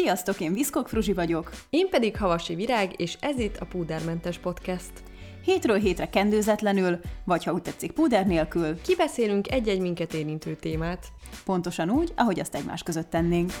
Sziasztok, én Viszkok Fruzsi vagyok. Én pedig Havasi Virág, és ez itt a Púdermentes Podcast. Hétről hétre kendőzetlenül, vagy ha úgy tetszik, púder nélkül. Kibeszélünk egy-egy minket érintő témát. Pontosan úgy, ahogy azt egymás között tennénk.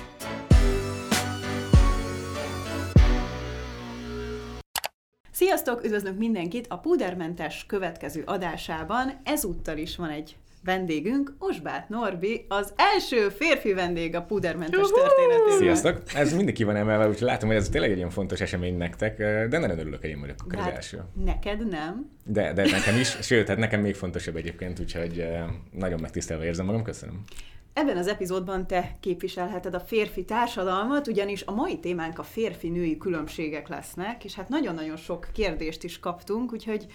Sziasztok, üdvözlök mindenkit a Púdermentes következő adásában. Ezúttal is van egy vendégünk, Osbát Norbi, az első férfi vendég a Pudermentes történetében. Sziasztok! Ez mindig ki van emelve, úgyhogy látom, hogy ez tényleg egy ilyen fontos esemény nektek, de nagyon örülök, hogy én vagyok akkor az Hát, első. Neked nem. De, de nekem is, sőt, hát nekem még fontosabb egyébként, úgyhogy eh, nagyon megtisztelve érzem magam, köszönöm. Ebben az epizódban te képviselheted a férfi társadalmat, ugyanis a mai témánk a férfi-női különbségek lesznek, és hát nagyon-nagyon sok kérdést is kaptunk, úgyhogy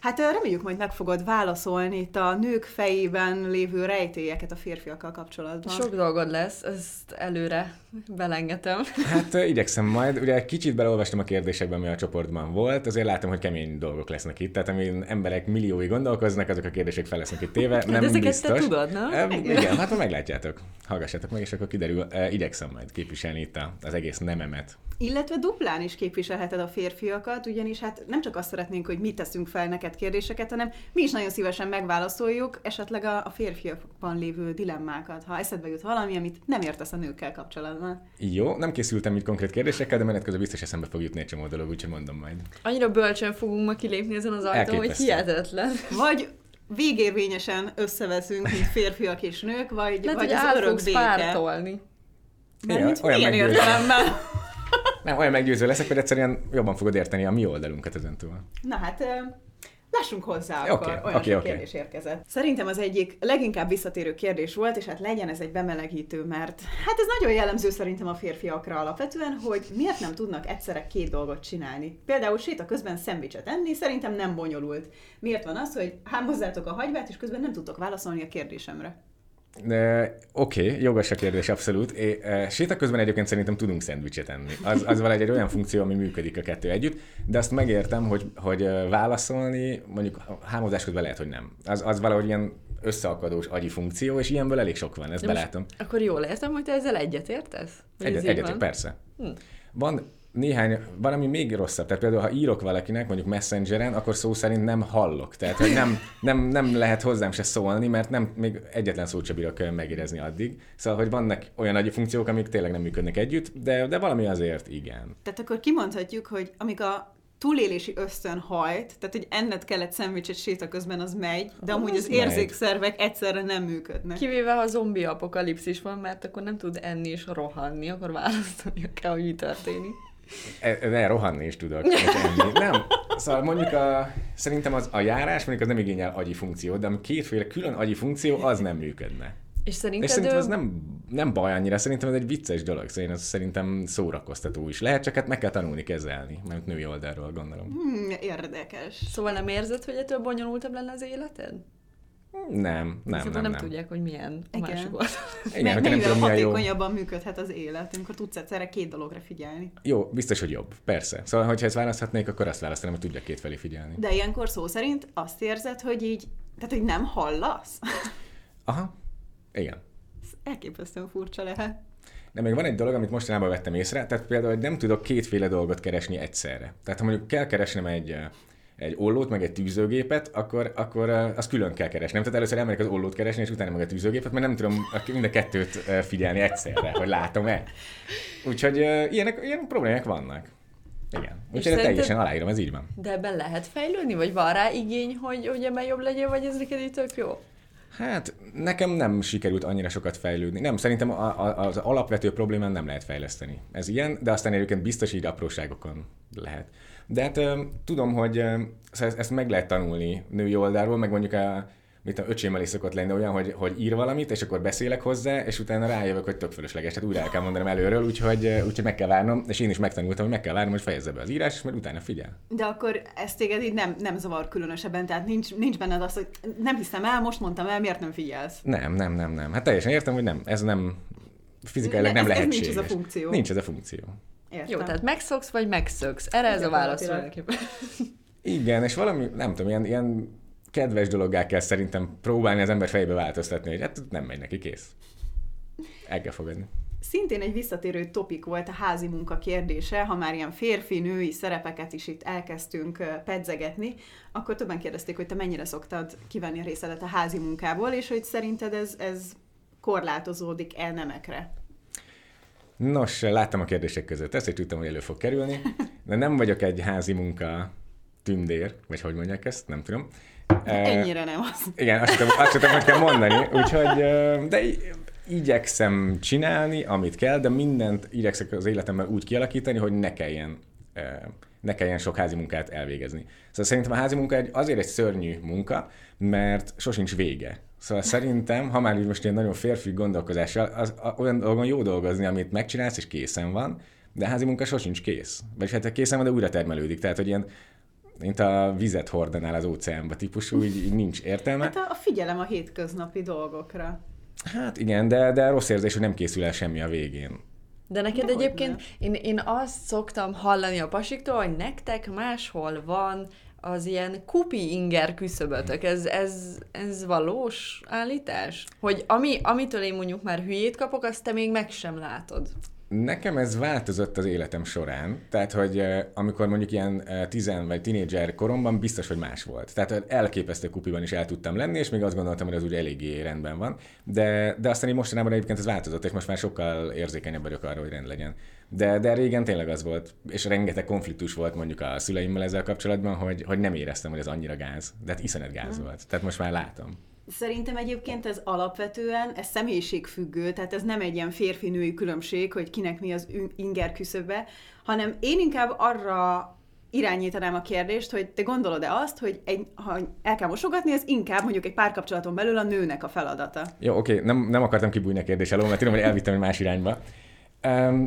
hát reméljük majd meg fogod válaszolni itt a nők fejében lévő rejtélyeket a férfiakkal kapcsolatban. Sok dolgod lesz, ezt előre belengetem. Hát igyekszem majd, ugye kicsit beleolvastam a kérdésekben, ami a csoportban volt, azért látom, hogy kemény dolgok lesznek itt, tehát amin emberek milliói gondolkoznak, azok a kérdések fel lesznek itt téve, nem De ezeket biztos. te tudod, nem? Eh, igen, hát meglátjátok. Hallgassátok meg, és akkor kiderül, eh, igyekszem majd képviselni itt a- az egész nememet. Illetve duplán is képviselheted a férfiakat, ugyanis hát nem csak azt szeretnénk, hogy mi teszünk fel neked kérdéseket, hanem mi is nagyon szívesen megválaszoljuk esetleg a, a férfiakban lévő dilemmákat, ha eszedbe jut valami, amit nem értesz a nőkkel kapcsolatban. Jó, nem készültem itt konkrét kérdésekkel, de menet közben biztos eszembe fog jutni egy csomó dolog, úgyhogy mondom majd. Annyira bölcsen fogunk ma kilépni ezen az ajtón, hogy hihetetlen. Vagy végérvényesen összeveszünk, mint férfiak és nők, vagy, Lehet, vagy hogy az örök béke. pártolni. Mert mint olyan milyen meggyőző. értelemmel? Nem, olyan meggyőző leszek, hogy egyszerűen jobban fogod érteni a mi oldalunkat ezentúl. Na hát, lássunk hozzá Oké, akkor, olyan oké, sok oké. kérdés érkezett. Szerintem az egyik leginkább visszatérő kérdés volt, és hát legyen ez egy bemelegítő, mert hát ez nagyon jellemző szerintem a férfiakra alapvetően, hogy miért nem tudnak egyszerre két dolgot csinálni. Például séta közben szendvicset enni, szerintem nem bonyolult. Miért van az, hogy hámozzátok a hagyvát, és közben nem tudtok válaszolni a kérdésemre? De, Oké, okay, jogos a kérdés, abszolút. É, e, séta közben egyébként szerintem tudunk szendvicset enni. Az, az valahogy egy olyan funkció, ami működik a kettő együtt, de azt megértem, hogy, hogy ö, válaszolni, mondjuk hámozás közben lehet, hogy nem. Az, az valahogy ilyen összeakadós agyi funkció, és ilyenből elég sok van, ezt De belátom. Akkor jól értem, hogy te ezzel egyetértesz? Egyet, egyetért, persze. Hm. Van néhány, van, ami még rosszabb. Tehát például, ha írok valakinek, mondjuk messengeren, akkor szó szerint nem hallok. Tehát, hogy nem, nem, nem lehet hozzám se szólni, mert nem, még egyetlen szót sem bírok megérezni addig. Szóval, hogy vannak olyan agyi funkciók, amik tényleg nem működnek együtt, de, de valami azért igen. Tehát akkor kimondhatjuk, hogy amíg a túlélési ösztön hajt, tehát hogy enned kellett szendvicset séta közben, az megy, de amúgy Az az megy. érzékszervek egyszerre nem működnek. Kivéve, ha zombi apokalipszis van, mert akkor nem tud enni és rohanni, akkor választania kell, hogy mi történik. E, ne, rohanni is tudok. Nem. Szóval mondjuk a, szerintem az, a járás mondjuk az nem igényel agyi funkciót, de ami kétféle külön agyi funkció, az nem működne. És szerinted És szerintem ő- ez nem, nem baj annyira, szerintem ez egy vicces dolog, szóval ez szerintem szórakoztató is lehet, csak hát meg kell tanulni kezelni, mert női oldalról gondolom. Hmm, érdekes. Szóval nem érzed, hogy ettől bonyolultabb lenne az életed? Nem, nem, Szóval nem, nem, nem. tudják, hogy milyen a Igen. másik oldal. Igen, nem tudom, mi a jó. hatékonyabban működhet az élet, amikor tudsz egyszerre két dologra figyelni. Jó, biztos, hogy jobb, persze. Szóval, hogyha ezt választhatnék, akkor azt választanám, hogy tudjak kétfelé figyelni. De ilyenkor szó szerint azt érzed, hogy így, tehát hogy nem hallasz? Aha, igen. Ez elképesztően furcsa lehet. De még van egy dolog, amit mostanában vettem észre, tehát például, hogy nem tudok kétféle dolgot keresni egyszerre. Tehát ha mondjuk kell keresnem egy, egy ollót, meg egy tűzőgépet, akkor, akkor azt külön kell keresnem. Tehát először elmegyek az ollót keresni, és utána meg a tűzőgépet, mert nem tudom mind a kettőt figyelni egyszerre, hogy látom-e. Úgyhogy ilyenek, ilyen problémák vannak. Igen. Úgyhogy teljesen aláírom, ez így van. De ebben lehet fejlődni, vagy van rá igény, hogy, hogy ebben jobb legyen, vagy ez neked így tök jó? Hát nekem nem sikerült annyira sokat fejlődni. Nem, szerintem a, a, az alapvető problémán nem lehet fejleszteni. Ez ilyen, de aztán egyébként biztos így apróságokon lehet. De hát tudom, hogy szóval ezt, ezt meg lehet tanulni női oldalról, meg mondjuk a, mit a öcsémmel is szokott lenni olyan, hogy, hogy ír valamit, és akkor beszélek hozzá, és utána rájövök, hogy tök fölösleges, tehát újra el kell mondanom előről, úgyhogy, úgyhogy meg kell várnom, és én is megtanultam, hogy meg kell várnom, hogy fejezze be az írás, és majd utána figyel. De akkor ez téged így nem, nem zavar különösebben, tehát nincs, nincs benned az, hogy nem hiszem el, most mondtam el, miért nem figyelsz? Nem, nem, nem, nem. Hát teljesen értem, hogy nem, ez nem fizikailag Ne- nem ez- ez nincs lehetséges. ez a funkció. Nincs ez a funkció. Értem. Jó, tehát megszoksz, vagy megszöksz. Erre ez a válasz tulajdonképpen. Igen, és valami, nem tudom, ilyen, ilyen kedves dologgá kell szerintem próbálni az ember fejbe változtatni, hogy hát nem megy neki, kész. El kell fogadni. szintén egy visszatérő topik volt a házi munka kérdése, ha már ilyen férfi-női szerepeket is itt elkezdtünk pedzegetni, akkor többen kérdezték, hogy te mennyire szoktad kivenni a részedet a házi munkából, és hogy szerinted ez, ez korlátozódik el nemekre. Nos, láttam a kérdések között ezt, hogy tudtam, hogy elő fog kerülni, de nem vagyok egy házi munka tündér, vagy hogy mondják ezt, nem tudom. Ennyire nem az. Igen, azt tudom, azt tudom, hogy kell mondani, úgyhogy, de igyekszem csinálni, amit kell, de mindent igyekszek az életemben úgy kialakítani, hogy ne kelljen, ne kelljen sok házi munkát elvégezni. Szóval szerintem a házi munka egy, azért egy szörnyű munka, mert sosincs vége. Szóval szerintem, ha már így most ilyen nagyon férfi gondolkozással, az, az, olyan dolgon jó dolgozni, amit megcsinálsz, és készen van, de a házi munka sosincs kész. Vagy hát készen van, de újra termelődik. Tehát, hogy ilyen mint a vizet hordanál az óceánba típusú, így, így nincs értelme. Hát a, a figyelem a hétköznapi dolgokra. Hát igen, de, de rossz érzés, hogy nem készül el semmi a végén. De neked de egyébként, én, én azt szoktam hallani a pasiktól, hogy nektek máshol van az ilyen kupi inger küszöbötök. Ez, ez, ez valós állítás? Hogy ami, amitől én mondjuk már hülyét kapok, azt te még meg sem látod. Nekem ez változott az életem során, tehát hogy amikor mondjuk ilyen tizen vagy tinédzser koromban biztos, hogy más volt. Tehát elképesztő kupiban is el tudtam lenni, és még azt gondoltam, hogy az úgy eléggé rendben van. De, de aztán így mostanában egyébként ez változott, és most már sokkal érzékenyebb vagyok arra, hogy rend legyen. De, de régen tényleg az volt, és rengeteg konfliktus volt mondjuk a szüleimmel ezzel kapcsolatban, hogy, hogy nem éreztem, hogy ez annyira gáz. De hát iszonyat gáz volt. Tehát most már látom. Szerintem egyébként ez alapvetően, ez személyiségfüggő, tehát ez nem egy ilyen férfi-női különbség, hogy kinek mi az inger küszöbe, hanem én inkább arra irányítanám a kérdést, hogy te gondolod-e azt, hogy egy, ha el kell mosogatni, ez inkább mondjuk egy párkapcsolaton belül a nőnek a feladata? Jó, oké, nem, nem akartam kibújni a kérdés elől, mert tudom, hogy elvittem egy más irányba.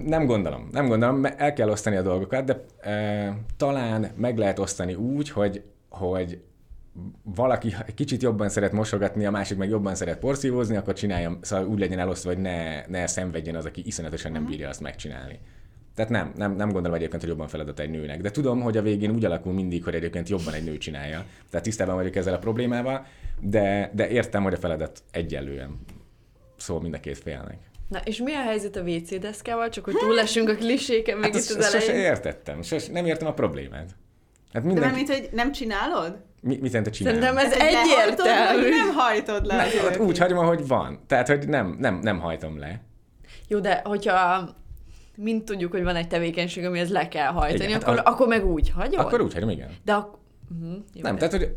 Nem gondolom, nem gondolom, el kell osztani a dolgokat, de talán meg lehet osztani úgy, hogy, hogy valaki egy kicsit jobban szeret mosogatni, a másik meg jobban szeret porszívózni, akkor csináljam, szóval úgy legyen elosztva, hogy ne, ne szenvedjen az, aki iszonyatosan nem mhm. bírja azt megcsinálni. Tehát nem, nem, nem gondolom egyébként, hogy jobban feladat egy nőnek. De tudom, hogy a végén úgy alakul mindig, hogy egyébként jobban egy nő csinálja. Tehát tisztában vagyok ezzel a problémával, de, de értem, hogy a feladat egyenlően szól mind a két félnek. Na, és mi a helyzet a WC deszkával? Csak hogy túlesünk a kliséken meg hát itt az elején. Sose értettem, sose, nem értem a problémát. Hát mindenki... De nem, mint hogy nem csinálod? Mi, mit jelent a csinálni? Szerintem ez egyértelmű. Nem hajtod le. Nem, úgy hagyom, ahogy van. Tehát, hogy nem, nem, nem hajtom le. Jó, de hogyha mint tudjuk, hogy van egy tevékenység, amihez le kell hajtani, igen, akkor, hát a... akkor meg úgy hagyod? Akkor úgy hagyom, igen. De ak- uh-huh, jó, nem, de... tehát, hogy...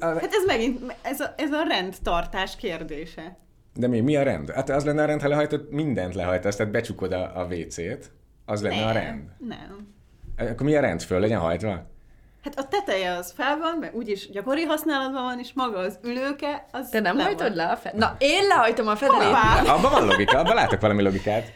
Hát ez megint, ez a, ez a rendtartás kérdése. De mi, mi a rend? Hát az lenne a rend, ha lehajtod, mindent lehajtasz, tehát becsukod a, a WC-t, az lenne nem, a rend. Nem. Akkor mi a rend? Föl legyen hajtva? Hát a teteje az fel van, mert úgyis gyakori használatban van, és maga az ülőke, az Te nem hajtod le a fedelét? Na, én lehajtom a fedelét. Abban van logika, abban látok valami logikát.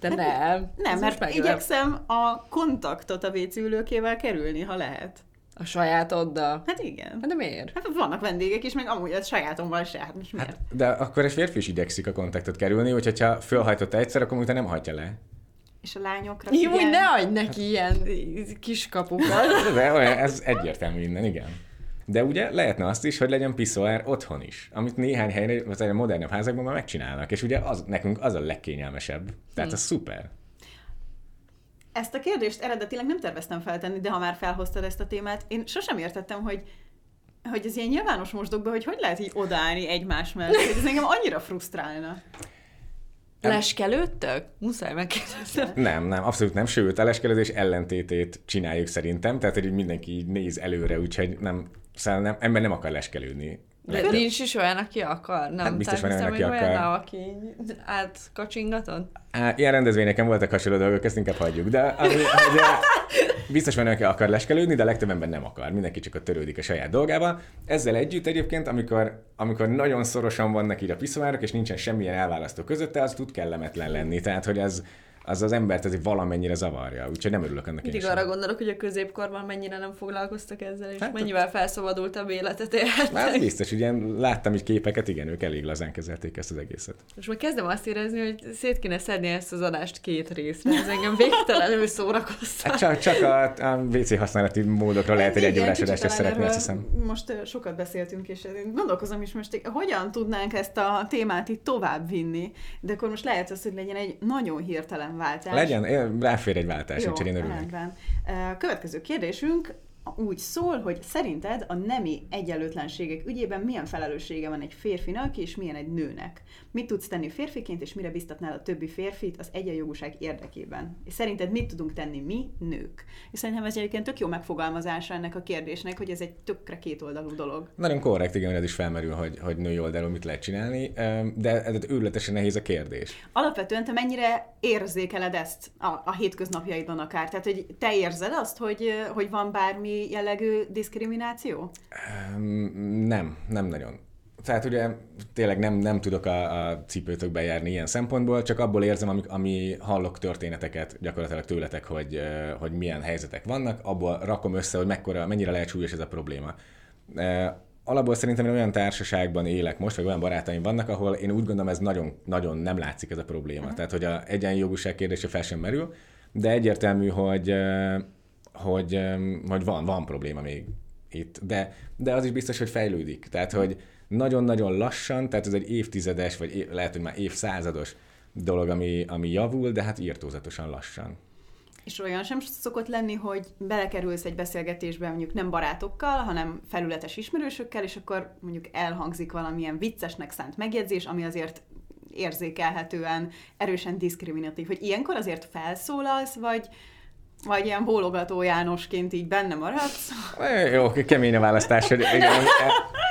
De hát, nem. Nem, mert igyekszem a kontaktot a WC ülőkével kerülni, ha lehet. A sajátoddal? Hát igen. Hát de miért? Hát vannak vendégek is, meg amúgy a sajátommal se. Hát, hát de akkor egy férfi is igyekszik a kontaktot kerülni, hogyha fölhajtott egyszer, akkor utána nem hagyja le. És a lányokra Jó, hogy ne adj neki ilyen kis kapukat. De olyan, ez egyértelmű innen, igen. De ugye lehetne azt is, hogy legyen piszoár otthon is, amit néhány helyre, vagy a modernebb házakban már megcsinálnak, és ugye az, nekünk az a legkényelmesebb. Tehát hmm. az szuper. Ezt a kérdést eredetileg nem terveztem feltenni, de ha már felhoztad ezt a témát, én sosem értettem, hogy hogy ez ilyen nyilvános mosdokban, hogy hogy lehet így odállni egymás mellett, hogy ez engem annyira frusztrálna. Leskelődtök? Muszáj megkérdezni. Nem, nem, abszolút nem. Sőt, a leskelődés ellentétét csináljuk szerintem, tehát hogy mindenki így néz előre, úgyhogy nem, szóval nem, ember nem akar leskelődni. De Lehet, nincs is olyan, aki akar? Nem hát biztos van olyan, aki akar. Olyan, aki átkacsingatott? Á, ilyen rendezvényeken voltak hasonló dolgok, ezt inkább hagyjuk. De ami, hogy, biztos van, aki akar leskelődni, de a legtöbb ember nem akar. Mindenki csak a törődik a saját dolgába. Ezzel együtt egyébként, amikor, amikor nagyon szorosan vannak így a piszomárok, és nincsen semmilyen elválasztó közötte, az tud kellemetlen lenni. Tehát, hogy ez, az az embert ez valamennyire zavarja, úgyhogy nem örülök ennek Mindig arra gondolok, hogy a középkorban mennyire nem foglalkoztak ezzel, és hát, mennyivel felszabadultabb életet élhetnek. Hát biztos, ugye láttam így képeket, igen, ők elég lazán kezelték ezt az egészet. És már kezdem azt érezni, hogy szét kéne szedni ezt az adást két részre, ez engem végtelenül szórakoztat. Hát csak, csak a, a WC használati módokra lehet egy egyórás adást szeretni, azt hiszem. Most sokat beszéltünk, és gondolkozom is most, hogyan tudnánk ezt a témát itt tovább vinni, de akkor most lehet az, hogy legyen egy nagyon hirtelen váltás. Legyen, ráfér egy váltás, Jó, én örülök. Következő kérdésünk, úgy szól, hogy szerinted a nemi egyenlőtlenségek ügyében milyen felelőssége van egy férfinak és milyen egy nőnek? Mit tudsz tenni férfiként, és mire biztatnál a többi férfit az egyenjogúság érdekében? És szerinted mit tudunk tenni mi, nők? És szerintem ez egyébként tök jó megfogalmazása ennek a kérdésnek, hogy ez egy tökre kétoldalú dolog. Nagyon korrekt, igen, ez is felmerül, hogy, hogy női oldalon mit lehet csinálni, de ez őrületesen nehéz a kérdés. Alapvetően te mennyire érzékeled ezt a, a hétköznapjaidon akár? Tehát, hogy te érzed azt, hogy, hogy van bármi jellegű diszkrimináció? Nem, nem nagyon. Tehát ugye tényleg nem, nem tudok a, a cipőtökbe járni ilyen szempontból, csak abból érzem, ami, ami hallok történeteket gyakorlatilag tőletek, hogy, hogy milyen helyzetek vannak, abból rakom össze, hogy mekkora, mennyire lehet súlyos ez a probléma. Alapból szerintem én olyan társaságban élek most, vagy olyan barátaim vannak, ahol én úgy gondolom, ez nagyon, nagyon nem látszik ez a probléma. Uh-huh. Tehát, hogy a egyenjogúság kérdése fel sem merül, de egyértelmű, hogy hogy, hogy van, van probléma még itt, de, de az is biztos, hogy fejlődik. Tehát, hogy nagyon-nagyon lassan, tehát ez egy évtizedes, vagy év, lehet, hogy már évszázados dolog, ami, ami javul, de hát írtózatosan lassan. És olyan sem szokott lenni, hogy belekerülsz egy beszélgetésbe mondjuk nem barátokkal, hanem felületes ismerősökkel, és akkor mondjuk elhangzik valamilyen viccesnek szánt megjegyzés, ami azért érzékelhetően erősen diszkriminatív. Hogy ilyenkor azért felszólalsz, vagy, vagy ilyen bólogató Jánosként így benne maradsz? Jó, kemény a választás.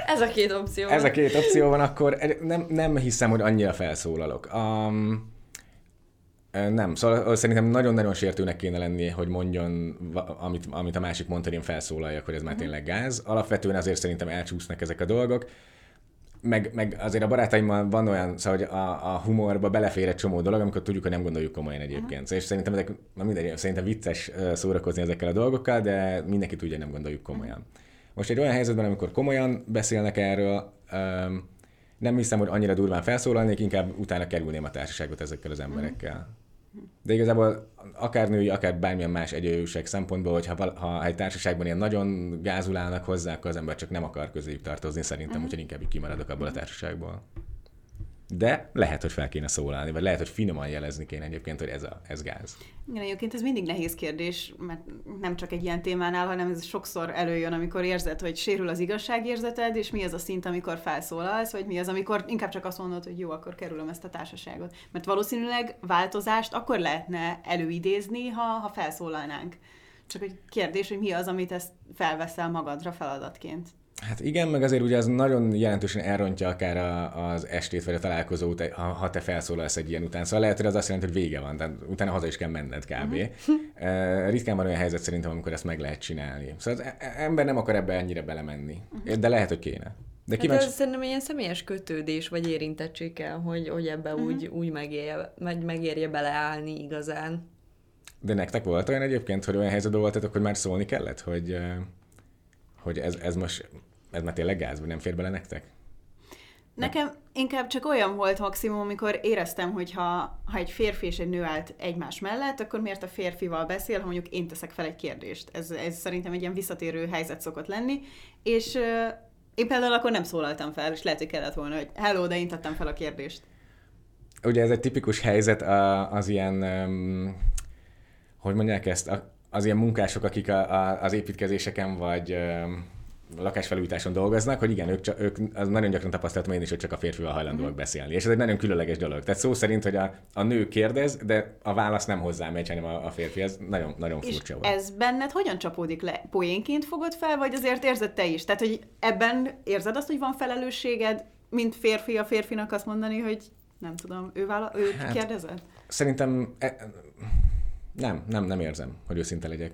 ez a két opció. Ez a két opció van, akkor nem, nem hiszem, hogy annyira felszólalok. Um, nem, szóval szerintem nagyon-nagyon sértőnek kéne lenni, hogy mondjon, amit, amit a másik mondta, én felszólaljak, hogy ez már mhm. tényleg gáz. Alapvetően azért szerintem elcsúsznak ezek a dolgok meg, meg azért a barátaimmal van olyan, szóval, hogy a, a humorba belefér egy csomó dolog, amikor tudjuk, hogy nem gondoljuk komolyan egyébként. Uh-huh. És szerintem ezek, na mindegy, szerintem vicces szórakozni ezekkel a dolgokkal, de mindenki tudja, hogy nem gondoljuk komolyan. Most egy olyan helyzetben, amikor komolyan beszélnek erről, nem hiszem, hogy annyira durván felszólalnék, inkább utána kerülném a társaságot ezekkel az emberekkel. De igazából akár női, akár bármilyen más egyőség szempontból, hogyha ha egy társaságban ilyen nagyon gázulálnak hozzá, akkor az ember csak nem akar közéjük tartozni szerintem, uh-huh. úgyhogy inkább így kimaradok abból a társaságból. De lehet, hogy fel kéne szólalni, vagy lehet, hogy finoman jelezni kéne egyébként, hogy ez, a, ez gáz. Igen, egyébként ez mindig nehéz kérdés, mert nem csak egy ilyen témánál, hanem ez sokszor előjön, amikor érzed, hogy sérül az igazságérzeted, és mi az a szint, amikor felszólalsz, vagy mi az, amikor inkább csak azt mondod, hogy jó, akkor kerülöm ezt a társaságot. Mert valószínűleg változást akkor lehetne előidézni, ha, ha felszólalnánk. Csak egy kérdés, hogy mi az, amit ezt felveszel magadra feladatként. Hát igen, meg azért ugye az nagyon jelentősen elrontja akár a, az estét vagy a találkozót, ha, ha te felszólalsz egy ilyen után. Szóval lehet, hogy az azt jelenti, hogy vége van, tehát utána haza is kell menned kb. Uh-huh. ritkán van olyan helyzet szerintem, amikor ezt meg lehet csinálni. Szóval az e, ember nem akar ebbe ennyire belemenni, uh-huh. de lehet, hogy kéne. De kíváncsi... hát ez szerintem ilyen személyes kötődés vagy érintettség kell, hogy, hogy ebbe uh-huh. úgy, úgy megérje, meg, megérje beleállni igazán. De nektek volt olyan egyébként, hogy olyan helyzetben voltatok, hogy már szólni kellett, hogy, hogy ez, ez most ez már tényleg gáz, vagy nem fér bele nektek? Nekem inkább csak olyan volt maximum, amikor éreztem, hogy ha, ha egy férfi és egy nő állt egymás mellett, akkor miért a férfival beszél, ha mondjuk én teszek fel egy kérdést. Ez, ez szerintem egy ilyen visszatérő helyzet szokott lenni, és uh, én például akkor nem szólaltam fel, és lehet, hogy kellett volna, hogy hello, de én tettem fel a kérdést. Ugye ez egy tipikus helyzet az ilyen, um, hogy mondják ezt, az ilyen munkások, akik a, a, az építkezéseken vagy lakásfelújításon dolgoznak, hogy igen, ők, csak, ők az nagyon gyakran tapasztaltam én is, hogy csak a férfival hajlandóak mm-hmm. beszélni. És ez egy nagyon különleges dolog. Tehát szó szerint, hogy a, a nő kérdez, de a válasz nem hozzá megy, hanem a, a férfi. Ez nagyon, nagyon furcsa volt. ez benned hogyan csapódik le? Poénként fogod fel, vagy azért érzed te is? Tehát, hogy ebben érzed azt, hogy van felelősséged, mint férfi a férfinak azt mondani, hogy nem tudom, ő, vála- ő hát, kérdezed? Szerintem e, nem, nem, nem érzem, hogy őszinte legyek.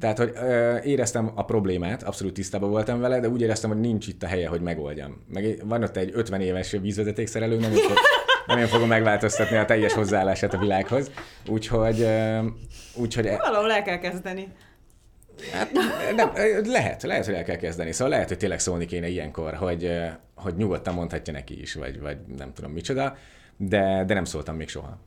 Tehát, hogy ö, éreztem a problémát, abszolút tisztában voltam vele, de úgy éreztem, hogy nincs itt a helye, hogy megoldjam. Meg van ott egy 50 éves vízvezetékszerelő, nem is, nem én fogom megváltoztatni a teljes hozzáállását a világhoz. Úgyhogy, úgyhogy... E- Valahol el kell kezdeni. Hát nem, lehet, lehet, hogy el kell kezdeni. Szóval lehet, hogy tényleg szólni kéne ilyenkor, hogy, hogy nyugodtan mondhatja neki is, vagy, vagy nem tudom micsoda, de, de nem szóltam még soha.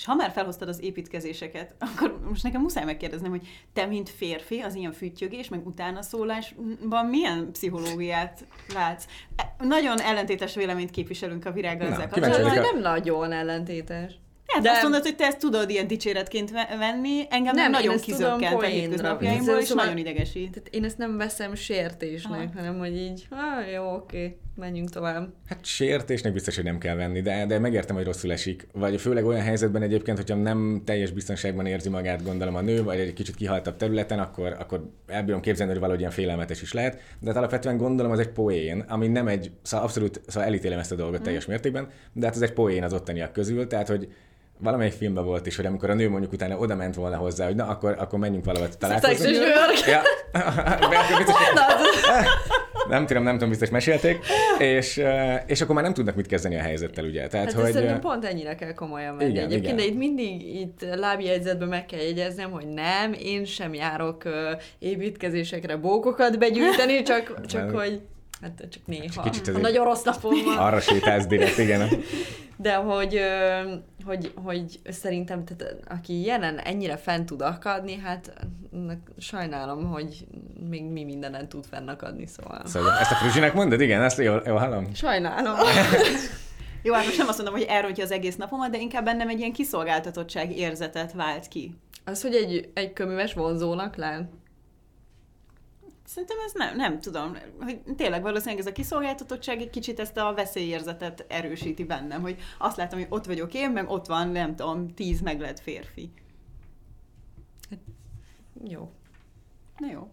És ha már felhoztad az építkezéseket, akkor most nekem muszáj megkérdeznem, hogy te, mint férfi, az ilyen füttyögés, meg utána szólásban milyen pszichológiát látsz? E, nagyon ellentétes véleményt képviselünk a virággal ezzel kapcsolatban. Nem nagyon ellentétes. Hát de... azt mondod, hogy te ezt tudod ilyen dicséretként venni, engem nem, nagyon kizökkent a hétköznapjaimból, és szóval, nagyon idegesít. Tehát én ezt nem veszem sértésnek, ha. hanem hogy így, ah, jó, oké, menjünk tovább. Hát sértésnek biztos, hogy nem kell venni, de, de megértem, hogy rosszul esik. Vagy főleg olyan helyzetben egyébként, hogyha nem teljes biztonságban érzi magát, gondolom a nő, vagy egy kicsit kihaltabb területen, akkor, akkor elbírom képzelni, hogy valahogy ilyen félelmetes is lehet. De hát alapvetően gondolom az egy poén, ami nem egy, szóval abszolút, szóval elítélem ezt a dolgot mm. teljes mértékben, de hát az egy poén az ottaniak közül, tehát hogy valamelyik filmben volt is, hogy amikor a nő mondjuk utána oda ment volna hozzá, hogy na, akkor, akkor menjünk valahol találkozni. Ja. nem tudom, nem tudom, biztos mesélték, és, és akkor már nem tudnak mit kezdeni a helyzettel, ugye. Tehát, hát hogy... Szerintem pont ennyire kell komolyan venni. Igen, Egyébként, igen. de itt mindig itt lábjegyzetben meg kell jegyeznem, hogy nem, én sem járok építkezésekre bókokat begyűjteni, csak, csak hogy Hát csak néha. Kicsit a nagyon rossz napom van. Arra sétálsz direkt, igen. De hogy, hogy, hogy szerintem, tehát, aki jelen ennyire fent tud akadni, hát sajnálom, hogy még mi mindenen tud fennakadni, szóval. Szóval ezt a Fruzsinek mondod? Igen, ezt jól, jól hallom? Sajnálom. Jó, hát most nem azt mondom, hogy elrontja az egész napomat, de inkább bennem egy ilyen kiszolgáltatottság érzetet vált ki. Az, hogy egy, egy köműves vonzónak lát? Szerintem ez nem, nem tudom, hogy tényleg valószínűleg ez a kiszolgáltatottság egy kicsit ezt a veszélyérzetet erősíti bennem, hogy azt látom, hogy ott vagyok én, meg ott van, nem tudom, tíz meglett férfi. Hát, jó. Na jó.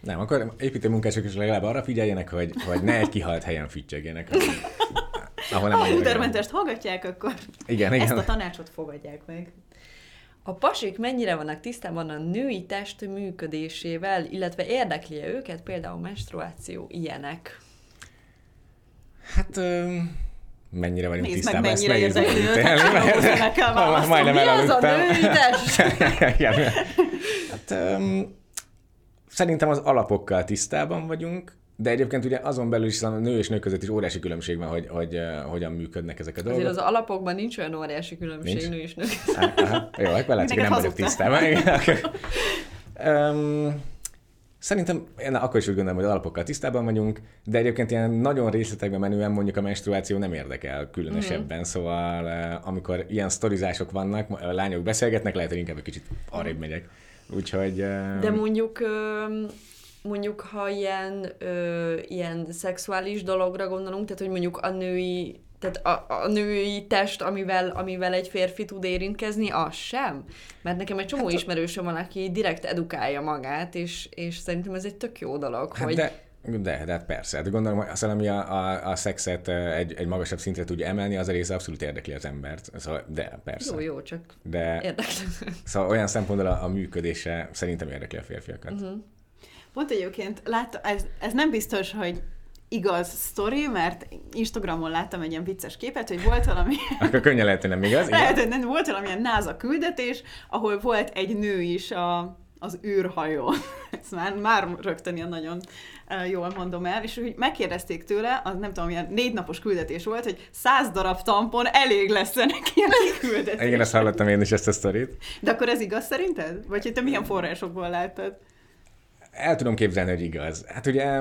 Nem, akkor építőmunkások is legalább arra figyeljenek, hogy, hogy ne egy kihalt helyen füttyögjenek. Ahol nem ha a hallgatják, akkor igen, igen. ezt a tanácsot fogadják meg. A pasik mennyire vannak tisztában a női test működésével, illetve érdekli -e őket például menstruáció ilyenek? Hát... Um mennyire vagyunk Nézd tisztában, meg, mennyire ezt nehéz megítélni. Majdnem Mi az a női test? hát, um, szerintem az alapokkal tisztában vagyunk, de egyébként ugye azon belül is a nő és nő között is óriási különbség van, hogy, hogy uh, hogyan működnek ezek a dolgok. Azért az alapokban nincs olyan óriási különbség nincs? nő és nő Aha, jó, akkor látszik, hogy nem vagyok tisztában. um, Szerintem én akkor is úgy gondolom, hogy az alapokkal tisztában vagyunk, de egyébként ilyen nagyon részletekben menően mondjuk a menstruáció nem érdekel különösebben, mm. szóval amikor ilyen sztorizások vannak, a lányok beszélgetnek, lehet, hogy inkább egy kicsit arrébb megyek. Úgyhogy... De mondjuk mondjuk, ha ilyen, ö, ilyen szexuális dologra gondolunk, tehát hogy mondjuk a női tehát a, a női test, amivel, amivel egy férfi tud érintkezni, az sem. Mert nekem egy csomó hát, ismerősöm van, aki direkt edukálja magát, és, és szerintem ez egy tök jó dolog, hát hogy... De... De, de hát persze. Hát gondolom, hogy azt, ami a, a, a szexet egy, egy magasabb szintre tudja emelni, az a része abszolút érdekli az embert. Szóval, de persze. Jó, jó, csak de, érdekli. Szóval olyan szempontból a, a működése szerintem érdekli a férfiakat. Uh-huh. Pont egyébként láttam, ez, ez nem biztos, hogy igaz sztori, mert Instagramon láttam egy ilyen vicces képet, hogy volt valami... Akkor könnyen lehet, hogy nem igaz. Lehet, hogy nem, volt valamilyen NASA küldetés, ahol volt egy nő is a, az űrhajón. Ezt már, már rögtön ilyen nagyon jól mondom el, és úgy megkérdezték tőle, az nem tudom, ilyen négy napos küldetés volt, hogy száz darab tampon elég lesz neki ilyen küldetés. Igen, ezt hallottam én is ezt a sztorit. De akkor ez igaz szerinted? Vagy hogy te milyen forrásokból láttad? El tudom képzelni, hogy igaz. Hát ugye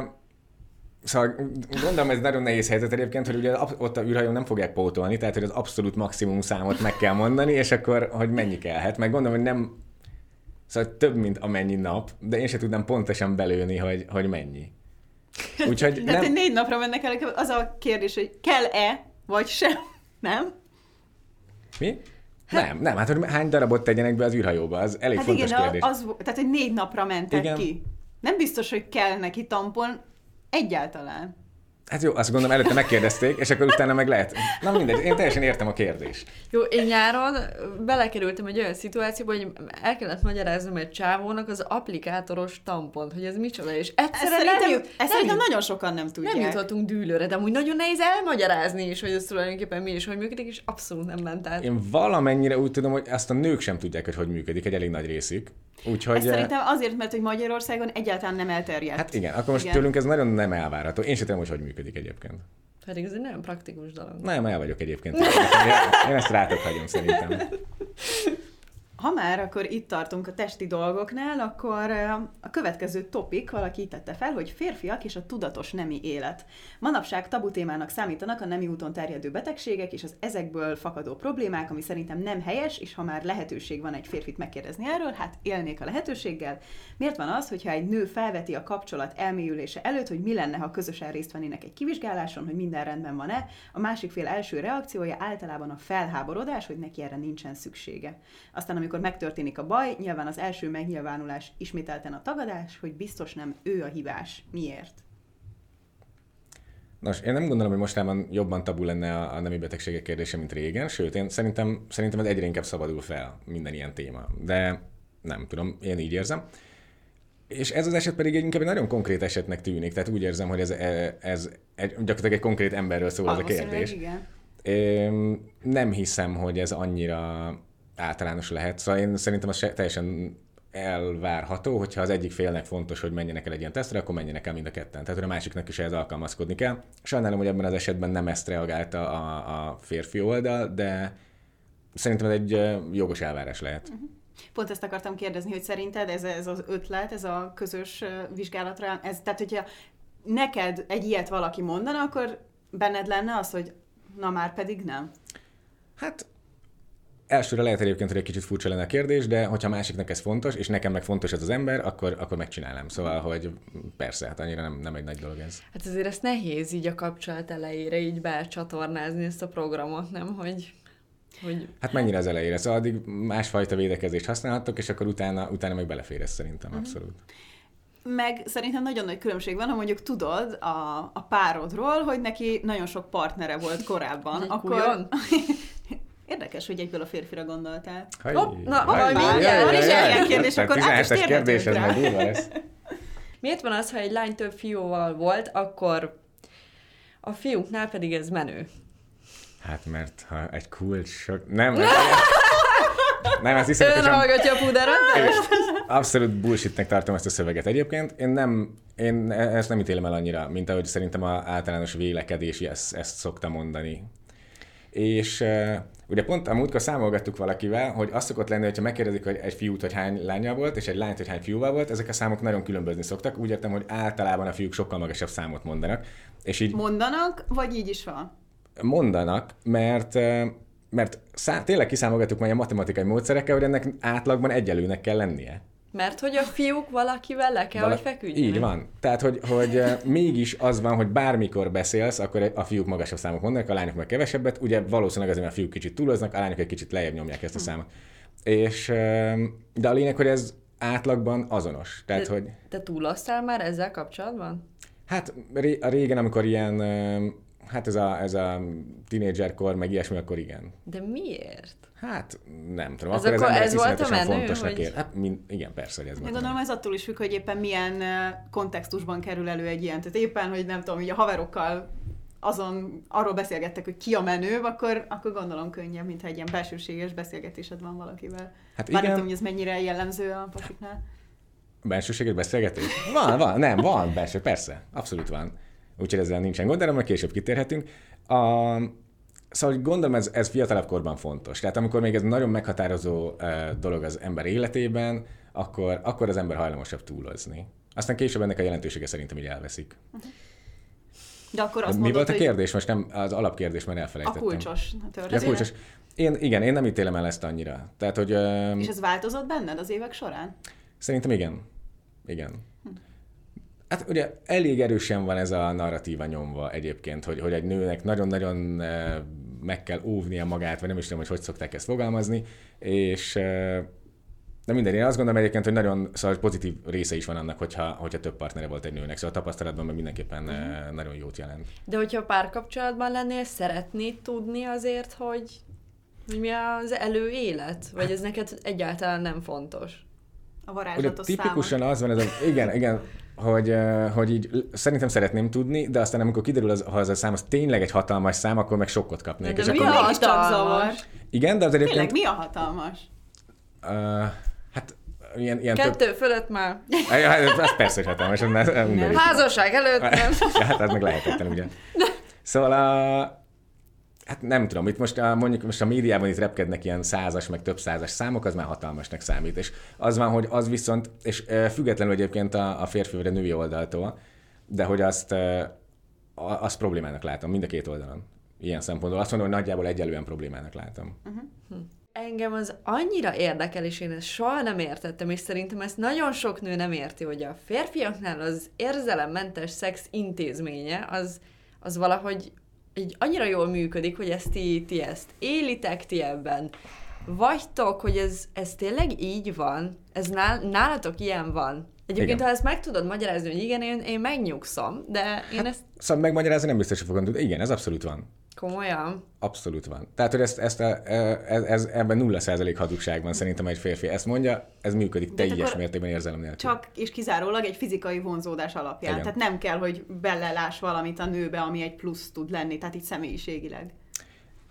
Szóval gondolom, ez nagyon nehéz helyzet egyébként, hogy ugye ott a űrhajón nem fogják pótolni, tehát hogy az abszolút maximum számot meg kell mondani, és akkor, hogy mennyi kellhet. Meg gondolom, hogy nem, szóval több, mint amennyi nap, de én sem tudnám pontosan belőni, hogy, hogy mennyi. Úgyhogy nem... Tehát négy napra mennek el, az a kérdés, hogy kell-e, vagy sem, nem? Mi? Hát, nem, nem, hát hogy hány darabot tegyenek be az űrhajóba, az elég hát fontos igen, kérdés. Az, tehát, hogy négy napra mentek igen. ki. Nem biztos, hogy kell neki tampon egyáltalán. Hát jó, azt gondolom, előtte megkérdezték, és akkor utána meg lehet. Na mindegy, én teljesen értem a kérdést. Jó, én nyáron belekerültem egy olyan szituációba, hogy el kellett magyaráznom egy csávónak az applikátoros tampont, hogy ez micsoda, és egyszerűen Ezt nem, szerintem, jut, ezt nem, jut, nagyon sokan nem tudják. nem jutottunk dűlőre, de amúgy nagyon nehéz elmagyarázni is, hogy ez tulajdonképpen mi és hogy működik, és abszolút nem ment át. Én valamennyire úgy tudom, hogy azt a nők sem tudják, hogy hogy működik, egy elég nagy részük. Úgyhogy... Ezt szerintem azért, mert hogy Magyarországon egyáltalán nem elterjedt. Hát igen, akkor most Igen. tőlünk ez nagyon nem elvárható. Én sem tudom, hogy hogy működik egyébként. Pedig ez egy nagyon praktikus dolog. Nem, el vagyok egyébként. Én ezt rátok hagyom szerintem. Ha már akkor itt tartunk a testi dolgoknál, akkor a következő topik valaki tette fel, hogy férfiak és a tudatos nemi élet. Manapság tabu témának számítanak a nemi úton terjedő betegségek és az ezekből fakadó problémák, ami szerintem nem helyes, és ha már lehetőség van egy férfit megkérdezni erről, hát élnék a lehetőséggel. Miért van az, hogyha egy nő felveti a kapcsolat elmélyülése előtt, hogy mi lenne, ha közösen részt vennének egy kivizsgáláson, hogy minden rendben van-e, a másik fél első reakciója általában a felháborodás, hogy neki erre nincsen szüksége. Aztán, amikor megtörténik a baj, nyilván az első megnyilvánulás ismételten a tagadás, hogy biztos nem ő a hibás. Miért? Nos, én nem gondolom, hogy mostában jobban tabu lenne a, a nemi betegségek kérdése, mint régen, sőt, én szerintem, szerintem ez egyre inkább szabadul fel minden ilyen téma. De nem tudom, én így érzem. És ez az eset pedig egy inkább egy nagyon konkrét esetnek tűnik, tehát úgy érzem, hogy ez, ez egy, gyakorlatilag egy konkrét emberről szól ez a kérdés. Igen. Én nem hiszem, hogy ez annyira általános lehet. Szóval én szerintem az se- teljesen elvárható, hogyha az egyik félnek fontos, hogy menjenek el egy ilyen tesztre, akkor menjenek el mind a ketten. Tehát, a másiknak is ehhez alkalmazkodni kell. Sajnálom, hogy ebben az esetben nem ezt reagálta a, a férfi oldal, de szerintem ez egy jogos elvárás lehet. Pont ezt akartam kérdezni, hogy szerinted ez, ez az ötlet, ez a közös vizsgálatra, ez, tehát hogyha neked egy ilyet valaki mondana, akkor benned lenne az, hogy na már pedig nem. Hát elsőre lehet egyébként, hogy egy kicsit furcsa lenne a kérdés, de hogyha másiknak ez fontos, és nekem meg fontos ez az ember, akkor, akkor megcsinálnám. Szóval, hogy persze, hát annyira nem, nem egy nagy dolog ez. Hát azért ezt nehéz így a kapcsolat elejére így becsatornázni ezt a programot, nem? Hogy, hogy Hát mennyire az elejére. Szóval addig másfajta védekezést használhattok, és akkor utána, utána meg belefér ez szerintem, abszolút. Meg szerintem nagyon nagy különbség van, ha mondjuk tudod a, a párodról, hogy neki nagyon sok partnere volt korábban. Akkor? Érdekes, hogy egyből a férfira gondoltál. Haj, Hopp, na, haj, majd mindjárt. Van is ilyen kérdés, akkor át is 17-es kérdés, ez durva lesz. miért van az, ha egy lány több fiúval volt, akkor a fiúknál pedig ez menő? Hát mert ha egy kulcs sok... Nem, nem, nem ez Ön iszonyatosan... hallgatja a puderat? Abszolút bullshitnek tartom ezt a szöveget. Egyébként én nem, én ezt nem ítélem el annyira, mint ahogy szerintem a általános vélekedés ezt, ezt szokta mondani. És uh, ugye pont a múltkor számolgattuk valakivel, hogy az szokott lenni, hogyha megkérdezik, hogy egy fiút, hogy hány lánya volt, és egy lányt, hogy hány fiúval volt, ezek a számok nagyon különbözni szoktak. Úgy értem, hogy általában a fiúk sokkal magasabb számot mondanak. És így Mondanak, vagy így is van? mondanak, mert mert szá- tényleg kiszámolgattuk majd a matematikai módszerekkel, hogy ennek átlagban egyelőnek kell lennie. Mert hogy a fiúk valakivel le kell, Vala- hogy feküdjenek. Így van. Tehát, hogy, hogy mégis az van, hogy bármikor beszélsz, akkor a fiúk magasabb számok mondanak, a lányok meg kevesebbet. Ugye valószínűleg azért, mert a fiúk kicsit túloznak, a lányok egy kicsit lejjebb nyomják ezt a számot. És, ö, de a lényeg, hogy ez átlagban azonos. Tehát, De- hogy Te túloztál már ezzel kapcsolatban? Hát a régen, amikor ilyen, hát ez a, ez a tínédzserkor, meg ilyesmi, akkor igen. De miért? Hát nem tudom, Ez akkor az akkor- ember ez volt a menő, fontosnak hogy- ér. Hát min, igen, persze, hogy ez volt. gondolom, ez attól is függ, hogy éppen milyen kontextusban kerül elő egy ilyen. Tehát éppen, hogy nem tudom, így a haverokkal azon arról beszélgettek, hogy ki a menő, akkor, akkor gondolom könnyebb, mint egy ilyen belsőséges beszélgetésed van valakivel. Hát Bár nem igen, tudom, hogy ez mennyire jellemző a pasiknál. belsőséges beszélgetés? Van, van, nem, van, belső, persze, abszolút van. Úgyhogy ezzel nincsen gond, majd később kitérhetünk. A, szóval gondolom ez, ez fiatalabb korban fontos. Tehát amikor még ez nagyon meghatározó dolog az ember életében, akkor, akkor az ember hajlamosabb túlozni. Aztán később ennek a jelentősége szerintem így elveszik. De akkor De azt mi mondod, volt a kérdés? Most nem, az alapkérdés már a elfelejtettem. kulcsos Ja, történet. kulcsos. Én, igen, én nem ítélem el ezt annyira. Tehát, hogy És ez változott benned az évek során? szerintem igen. Igen. Hát ugye elég erősen van ez a narratíva nyomva egyébként, hogy, hogy egy nőnek nagyon-nagyon eh, meg kell óvnia magát, vagy nem is tudom, hogy hogy szokták ezt fogalmazni, és eh, De minden, én azt gondolom egyébként, hogy nagyon szóval pozitív része is van annak, hogyha, hogyha több partnere volt egy nőnek. Szóval a tapasztalatban meg mindenképpen uh-huh. nagyon jót jelent. De hogyha párkapcsolatban lennél, szeretnéd tudni azért, hogy, hogy mi az előélet? Vagy ez neked egyáltalán nem fontos? A varázslatos Ugye, tipikusan számot. az van, ez a, igen, igen, hogy, hogy így szerintem szeretném tudni, de aztán amikor kiderül, az, ha az a szám az tényleg egy hatalmas szám, akkor meg sokkot kapnék. De, de mi akkor... a hatalmas? Igen, de az egyébként... Tényleg mi a hatalmas? Uh, hát ilyen, ilyen Kettő több... fölött már. Hát, ez persze, hogy hatalmas. Nem, nem. Házasság előtt nem. ja, hát ez meg lehetetlen, ugye. Szóval a, Hát nem tudom, itt most a, mondjuk most a médiában itt repkednek ilyen százas, meg több százas számok, az már hatalmasnak számít. És az van, hogy az viszont, és függetlenül egyébként a, a férfi vagy a női oldaltól, de hogy azt, azt problémának látom mind a két oldalon. Ilyen szempontból azt mondom, hogy nagyjából egyelően problémának látom. Uh-huh. Engem az annyira érdekel, és én ezt soha nem értettem, és szerintem ezt nagyon sok nő nem érti, hogy a férfiaknál az érzelemmentes szex intézménye az, az valahogy így annyira jól működik, hogy ezt ti, ti ezt élitek, ti ebben vagytok, hogy ez, ez tényleg így van, ez nál, nálatok ilyen van. Egyébként, igen. ha ezt meg tudod magyarázni, hogy igen, én, én megnyugszom, de én hát, ezt... Szóval megmagyarázni nem biztos, hogy fogom tudni. Igen, ez abszolút van. Komolyan? Abszolút van. Tehát, hogy ezt, ezt a, e, ez, ez, ebben nulla százalék hazugság van szerintem egy férfi. Ezt mondja, ez működik teljes mértékben érzelem nélkül. Csak és kizárólag egy fizikai vonzódás alapján. Igen. Tehát nem kell, hogy belelás valamit a nőbe, ami egy plusz tud lenni, tehát így személyiségileg.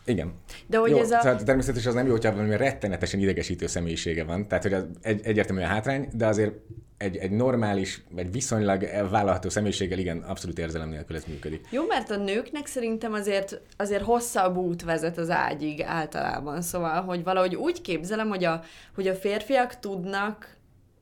Igen. De hogy Jó, ez a... Tehát természetesen az nem jó, hogyha valami rettenetesen idegesítő személyisége van, tehát hogy az egy, egyértelműen hátrány, de azért egy, egy normális, vagy viszonylag vállalható személyiséggel igen, abszolút érzelem nélkül ez működik. Jó, mert a nőknek szerintem azért, azért hosszabb út vezet az ágyig általában, szóval, hogy valahogy úgy képzelem, hogy a, hogy a férfiak tudnak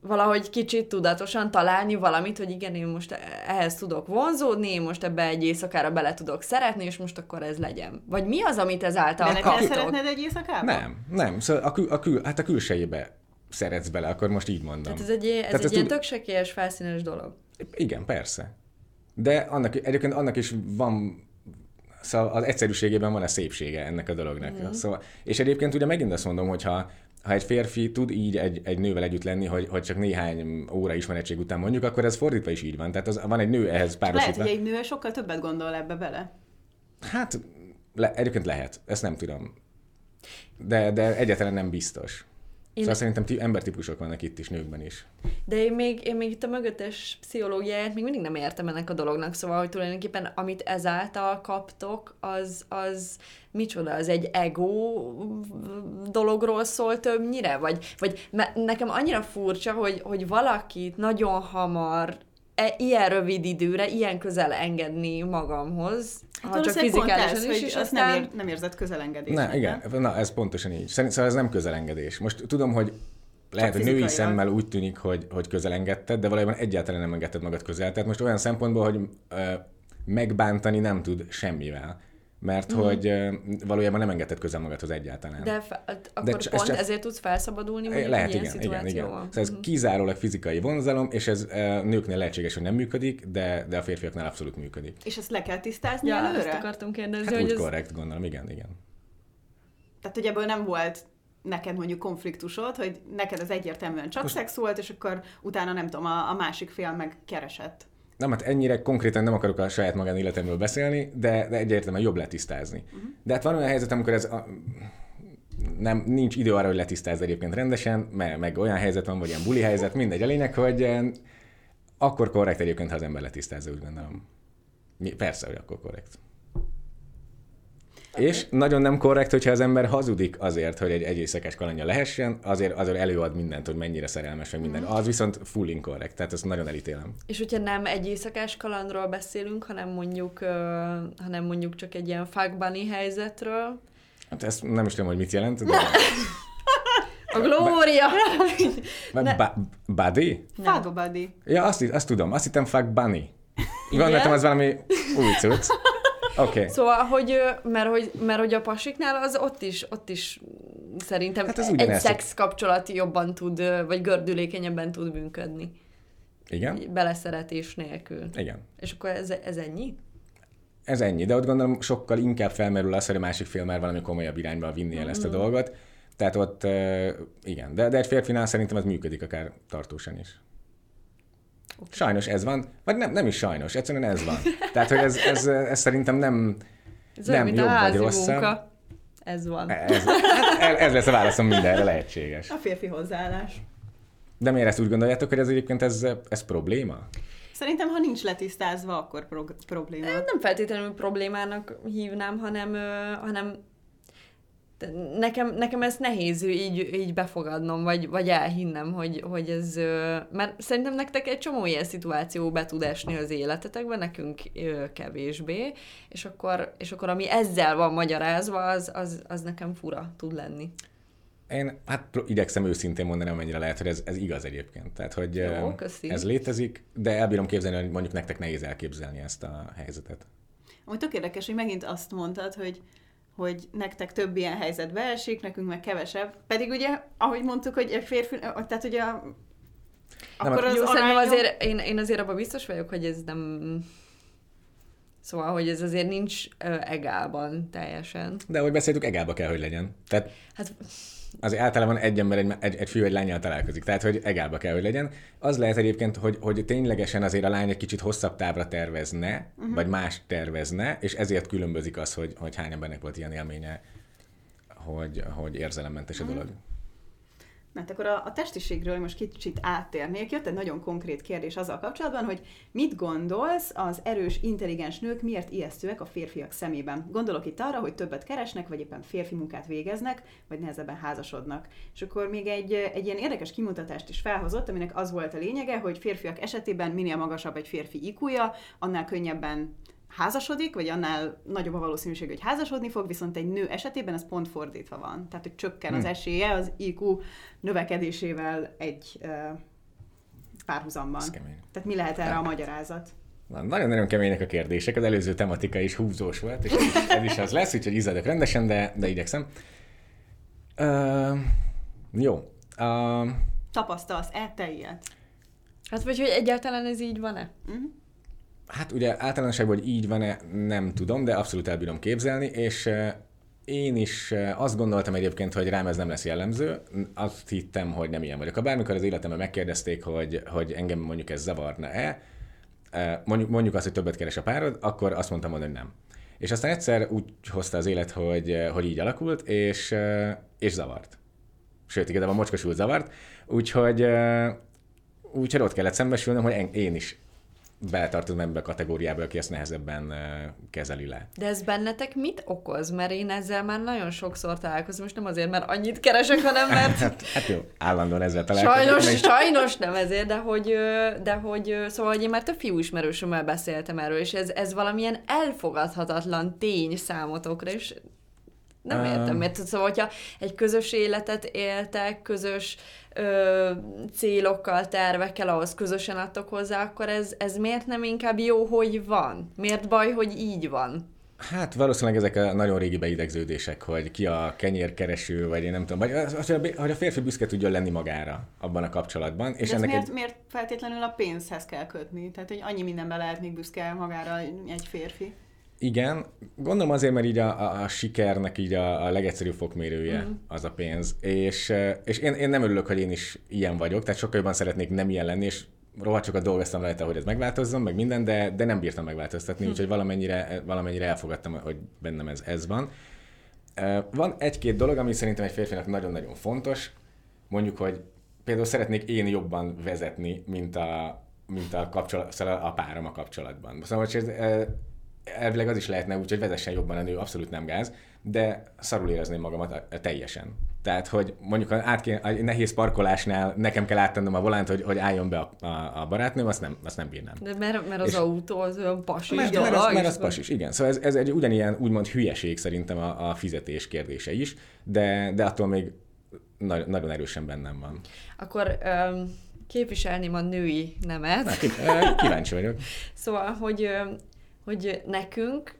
valahogy kicsit tudatosan találni valamit, hogy igen, én most ehhez tudok vonzódni, én most ebbe egy éjszakára bele tudok szeretni, és most akkor ez legyen. Vagy mi az, amit ezáltal De kaptok? szeretnéd egy éjszakába? Nem, nem. Szóval a, kül, a, kül, hát a külsejébe szeretsz bele, akkor most így mondom. Tehát ez egy, ez Tehát egy ilyen tud... tök sekélyes, felszínes dolog. Igen, persze. De annak, egyébként annak is van Szóval az egyszerűségében van a szépsége ennek a dolognak. Mm. Szóval, és egyébként ugye megint azt mondom, hogy ha, ha egy férfi tud így egy, egy nővel együtt lenni, hogy, hogy csak néhány óra ismeretség után mondjuk, akkor ez fordítva is így van. Tehát az, van egy nő ehhez párosítva. Lehet, hogy egy nő sokkal többet gondol ebbe bele. Hát, le, egyébként lehet. Ezt nem tudom. De, de egyáltalán nem biztos. Én szóval szerintem ti embertípusok vannak itt is, nőkben is. De én még, én még itt a mögöttes pszichológiáját még mindig nem értem ennek a dolognak, szóval, hogy tulajdonképpen amit ezáltal kaptok, az, az micsoda, az egy ego dologról szól többnyire? Vagy, vagy nekem annyira furcsa, hogy, hogy valakit nagyon hamar e, ilyen rövid időre, ilyen közel engedni magamhoz, hát ha csak fizikálisan is, és aztán... nem, ér, nem érzett közelengedés. Na, igen, na, ez pontosan így. Szerintem szóval ez nem közelengedés. Most tudom, hogy lehet, hogy női szemmel úgy tűnik, hogy, hogy közelengedted, de valójában egyáltalán nem engedted magad közel. Tehát most olyan szempontból, hogy ö, megbántani nem tud semmivel mert mm. hogy valójában nem engedted közel magadhoz egyáltalán. De fe, akkor De pont csak... ezért tudsz felszabadulni mondjuk Lehet, ilyen igen, igen, igen. Szóval ez mm. kizárólag fizikai vonzalom, és ez nőknél lehetséges, hogy nem működik, de, de a férfiaknál abszolút működik. És ezt le kell tisztázni ja, előre? ezt akartam kérdezni. Hát hogy úgy ez... korrekt, gondolom, igen, igen. Tehát, hogy ebből nem volt neked mondjuk konfliktusod, hogy neked az egyértelműen csak Most... szex volt, és akkor utána nem tudom, a, a másik fél meg keresett. Nem, hát ennyire konkrétan nem akarok a saját magánéletemről beszélni, de, de egyértelműen jobb letisztázni. Uh-huh. De hát van olyan helyzet, amikor ez a, nem, nincs idő arra, hogy letisztázz egyébként rendesen, mert meg olyan helyzet van, vagy ilyen buli helyzet, mindegy. A lényeg, hogy eh, akkor korrekt egyébként, ha az ember letisztázza, úgy gondolom. Persze, hogy akkor korrekt. És nagyon nem korrekt, hogyha az ember hazudik azért, hogy egy egyészekes kalandja lehessen, azért, azért előad mindent, hogy mennyire szerelmes, meg minden. Az viszont full inkorrekt, tehát ezt nagyon elítélem. És hogyha nem egy éjszakás kalandról beszélünk, hanem mondjuk, uh, hanem mondjuk csak egy ilyen fuck bunny helyzetről. Hát ezt nem is tudom, hogy mit jelent, de... A Glória! Ba- ba- buddy? Fuck buddy. Ja, azt, azt tudom. Azt hittem fuck bunny. Gondoltam, az valami új cucc. Okay. Szóval, hogy, mert, hogy, mert hogy a pasiknál az ott is, ott is szerintem hát az egy szex kapcsolat jobban tud, vagy gördülékenyebben tud működni. Igen? Beleszeretés nélkül. Igen. És akkor ez, ez ennyi? Ez ennyi, de ott gondolom sokkal inkább felmerül az, hogy a másik fél már valami komolyabb irányba vinni el ezt a mm. dolgot. Tehát ott igen, de, de egy férfinál szerintem ez működik akár tartósan is. Okay. Sajnos ez van, vagy nem, nem is sajnos, egyszerűen ez van. Tehát, hogy ez, ez, ez szerintem nem, ez nem jobb vagy rosszabb. Ez van. Ez, ez lesz a válaszom mindenre lehetséges. A férfi hozzáállás. De miért ezt úgy gondoljátok, hogy ez egyébként ez, ez probléma? Szerintem, ha nincs letisztázva, akkor pro- probléma. Nem feltétlenül problémának hívnám, hanem, hanem nekem, nekem ezt nehéz így, így befogadnom, vagy, vagy elhinnem, hogy, hogy ez, mert szerintem nektek egy csomó ilyen szituáció be tud esni az életetekben, nekünk kevésbé, és akkor, és akkor ami ezzel van magyarázva, az, az, az nekem fura tud lenni. Én hát igyekszem őszintén mondani, amennyire lehet, hogy ez, ez igaz egyébként. Tehát, hogy Jó, ez létezik, de elbírom képzelni, hogy mondjuk nektek nehéz elképzelni ezt a helyzetet. Amúgy tök érdekes, hogy megint azt mondtad, hogy hogy nektek több ilyen helyzetbe esik, nekünk meg kevesebb. Pedig ugye, ahogy mondtuk, hogy egy férfi, tehát ugye akkor az jó, arányom... azért, én, én azért abban biztos vagyok, hogy ez nem... Szóval, hogy ez azért nincs ö, egálban teljesen. De ahogy beszéltük, egálba kell, hogy legyen. Tehát... Hát azért általában egy ember, egy, egy, egy fiú egy lányjal találkozik, tehát hogy egálba kell, hogy legyen. Az lehet egyébként, hogy, hogy ténylegesen azért a lány egy kicsit hosszabb távra tervezne, uh-huh. vagy más tervezne, és ezért különbözik az, hogy, hogy hány embernek volt ilyen élménye, hogy, hogy érzelemmentes a uh-huh. Mert akkor a, a testiségről most kicsit áttérnék. Jött egy nagyon konkrét kérdés azzal kapcsolatban, hogy mit gondolsz, az erős, intelligens nők miért ijesztőek a férfiak szemében? Gondolok itt arra, hogy többet keresnek, vagy éppen férfi munkát végeznek, vagy nehezebben házasodnak. És akkor még egy, egy ilyen érdekes kimutatást is felhozott, aminek az volt a lényege, hogy férfiak esetében minél magasabb egy férfi IQ-ja, annál könnyebben házasodik, vagy annál nagyobb a valószínűség, hogy házasodni fog, viszont egy nő esetében ez pont fordítva van. Tehát, hogy csökken az hmm. esélye az IQ növekedésével egy uh, párhuzamban. Tehát mi lehet erre a magyarázat? Na, nagyon-nagyon kemények a kérdések, az előző tematika is húzós volt, és ez is az lesz, úgyhogy izzadok rendesen, de, de igyekszem. Uh, jó. Uh, Tapasztalsz-e te ilyet? Hát vagy, hogy egyáltalán ez így van-e? Uh-huh. Hát ugye általánosságban, hogy így van-e, nem tudom, de abszolút el bírom képzelni, és én is azt gondoltam egyébként, hogy rám ez nem lesz jellemző. Azt hittem, hogy nem ilyen vagyok. Ha bármikor az életemben megkérdezték, hogy, hogy engem mondjuk ez zavarna-e, mondjuk, mondjuk azt, hogy többet keres a párod, akkor azt mondtam hogy nem. És aztán egyszer úgy hozta az élet, hogy, hogy így alakult, és, és zavart. Sőt, igazából mocskosul zavart, úgyhogy, úgyhogy ott kellett szembesülnöm, hogy én is beletartozom ebbe a kategóriába, aki ezt nehezebben kezeli le. De ez bennetek mit okoz? Mert én ezzel már nagyon sokszor találkozom, most nem azért, mert annyit keresek, hanem mert... hát, hát jó, állandóan ezzel találkozom. Sajnos, meg... sajnos nem ezért, de hogy, de hogy szóval, hogy én már több fiú ismerősömmel beszéltem erről, és ez, ez valamilyen elfogadhatatlan tény számotokra, és nem értem, mert szóval, hogyha egy közös életet éltek, közös ö, célokkal, tervekkel, ahhoz közösen adtok hozzá, akkor ez, ez miért nem inkább jó, hogy van? Miért baj, hogy így van? Hát valószínűleg ezek a nagyon régi beidegződések, hogy ki a kenyérkereső, vagy én nem tudom, vagy hogy a férfi büszke tudjon lenni magára abban a kapcsolatban. És De ennek miért, egy... miért feltétlenül a pénzhez kell kötni? Tehát, hogy annyi mindenben lehet még büszke magára egy férfi. Igen, gondolom azért, mert így a, a, a sikernek így a, a legegyszerűbb fokmérője mm. az a pénz. És, és én, én nem örülök, hogy én is ilyen vagyok, tehát sokkal jobban szeretnék nem ilyen lenni, és rohadt sokat dolgoztam rajta, hogy ez megváltozzon, meg minden, de, de nem bírtam megváltoztatni, mm. úgyhogy valamennyire, valamennyire elfogadtam, hogy bennem ez, ez van. Van egy-két dolog, ami szerintem egy férfinak nagyon-nagyon fontos, mondjuk, hogy például szeretnék én jobban vezetni, mint a, mint a, kapcsolat, szóval a párom a kapcsolatban. Szóval, hogy ez, elvileg az is lehetne úgy, hogy vezessen jobban a nő, abszolút nem gáz, de szarul érezném magamat teljesen. Tehát, hogy mondjuk át kéne, a nehéz parkolásnál nekem kell áttennem a volánt, hogy, hogy álljon be a, a, a barátnőm, azt nem, azt nem bírnám. De mert, mert az és autó az olyan pasis mert, mert, az, mert az pasis, igen. Szóval ez, ez egy ugyanilyen úgymond hülyeség szerintem a, a fizetés kérdése is, de, de attól még na, nagyon erősen bennem van. Akkor um, képviselném a női nemet. Na, kíváncsi vagyok. szóval, hogy hogy nekünk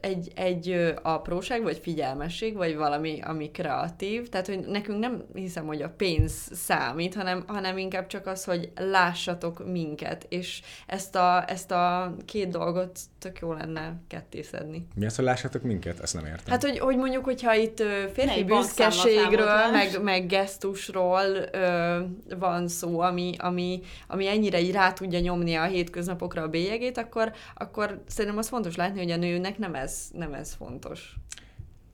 egy, egy apróság, vagy figyelmesség, vagy valami, ami kreatív, tehát, hogy nekünk nem hiszem, hogy a pénz számít, hanem, hanem inkább csak az, hogy lássatok minket, és ezt a, ezt a két dolgot tök jó lenne kettészedni. Mi az, hogy lássatok minket? Ezt nem értem. Hát, hogy, hogy mondjuk, hogyha itt férfi büszkeségről, meg, meg gesztusról ö, van szó, ami, ami, ami ennyire így rá tudja nyomni a hétköznapokra a bélyegét, akkor, akkor szerintem az fontos látni, hogy a nőnek nem ez, nem ez fontos.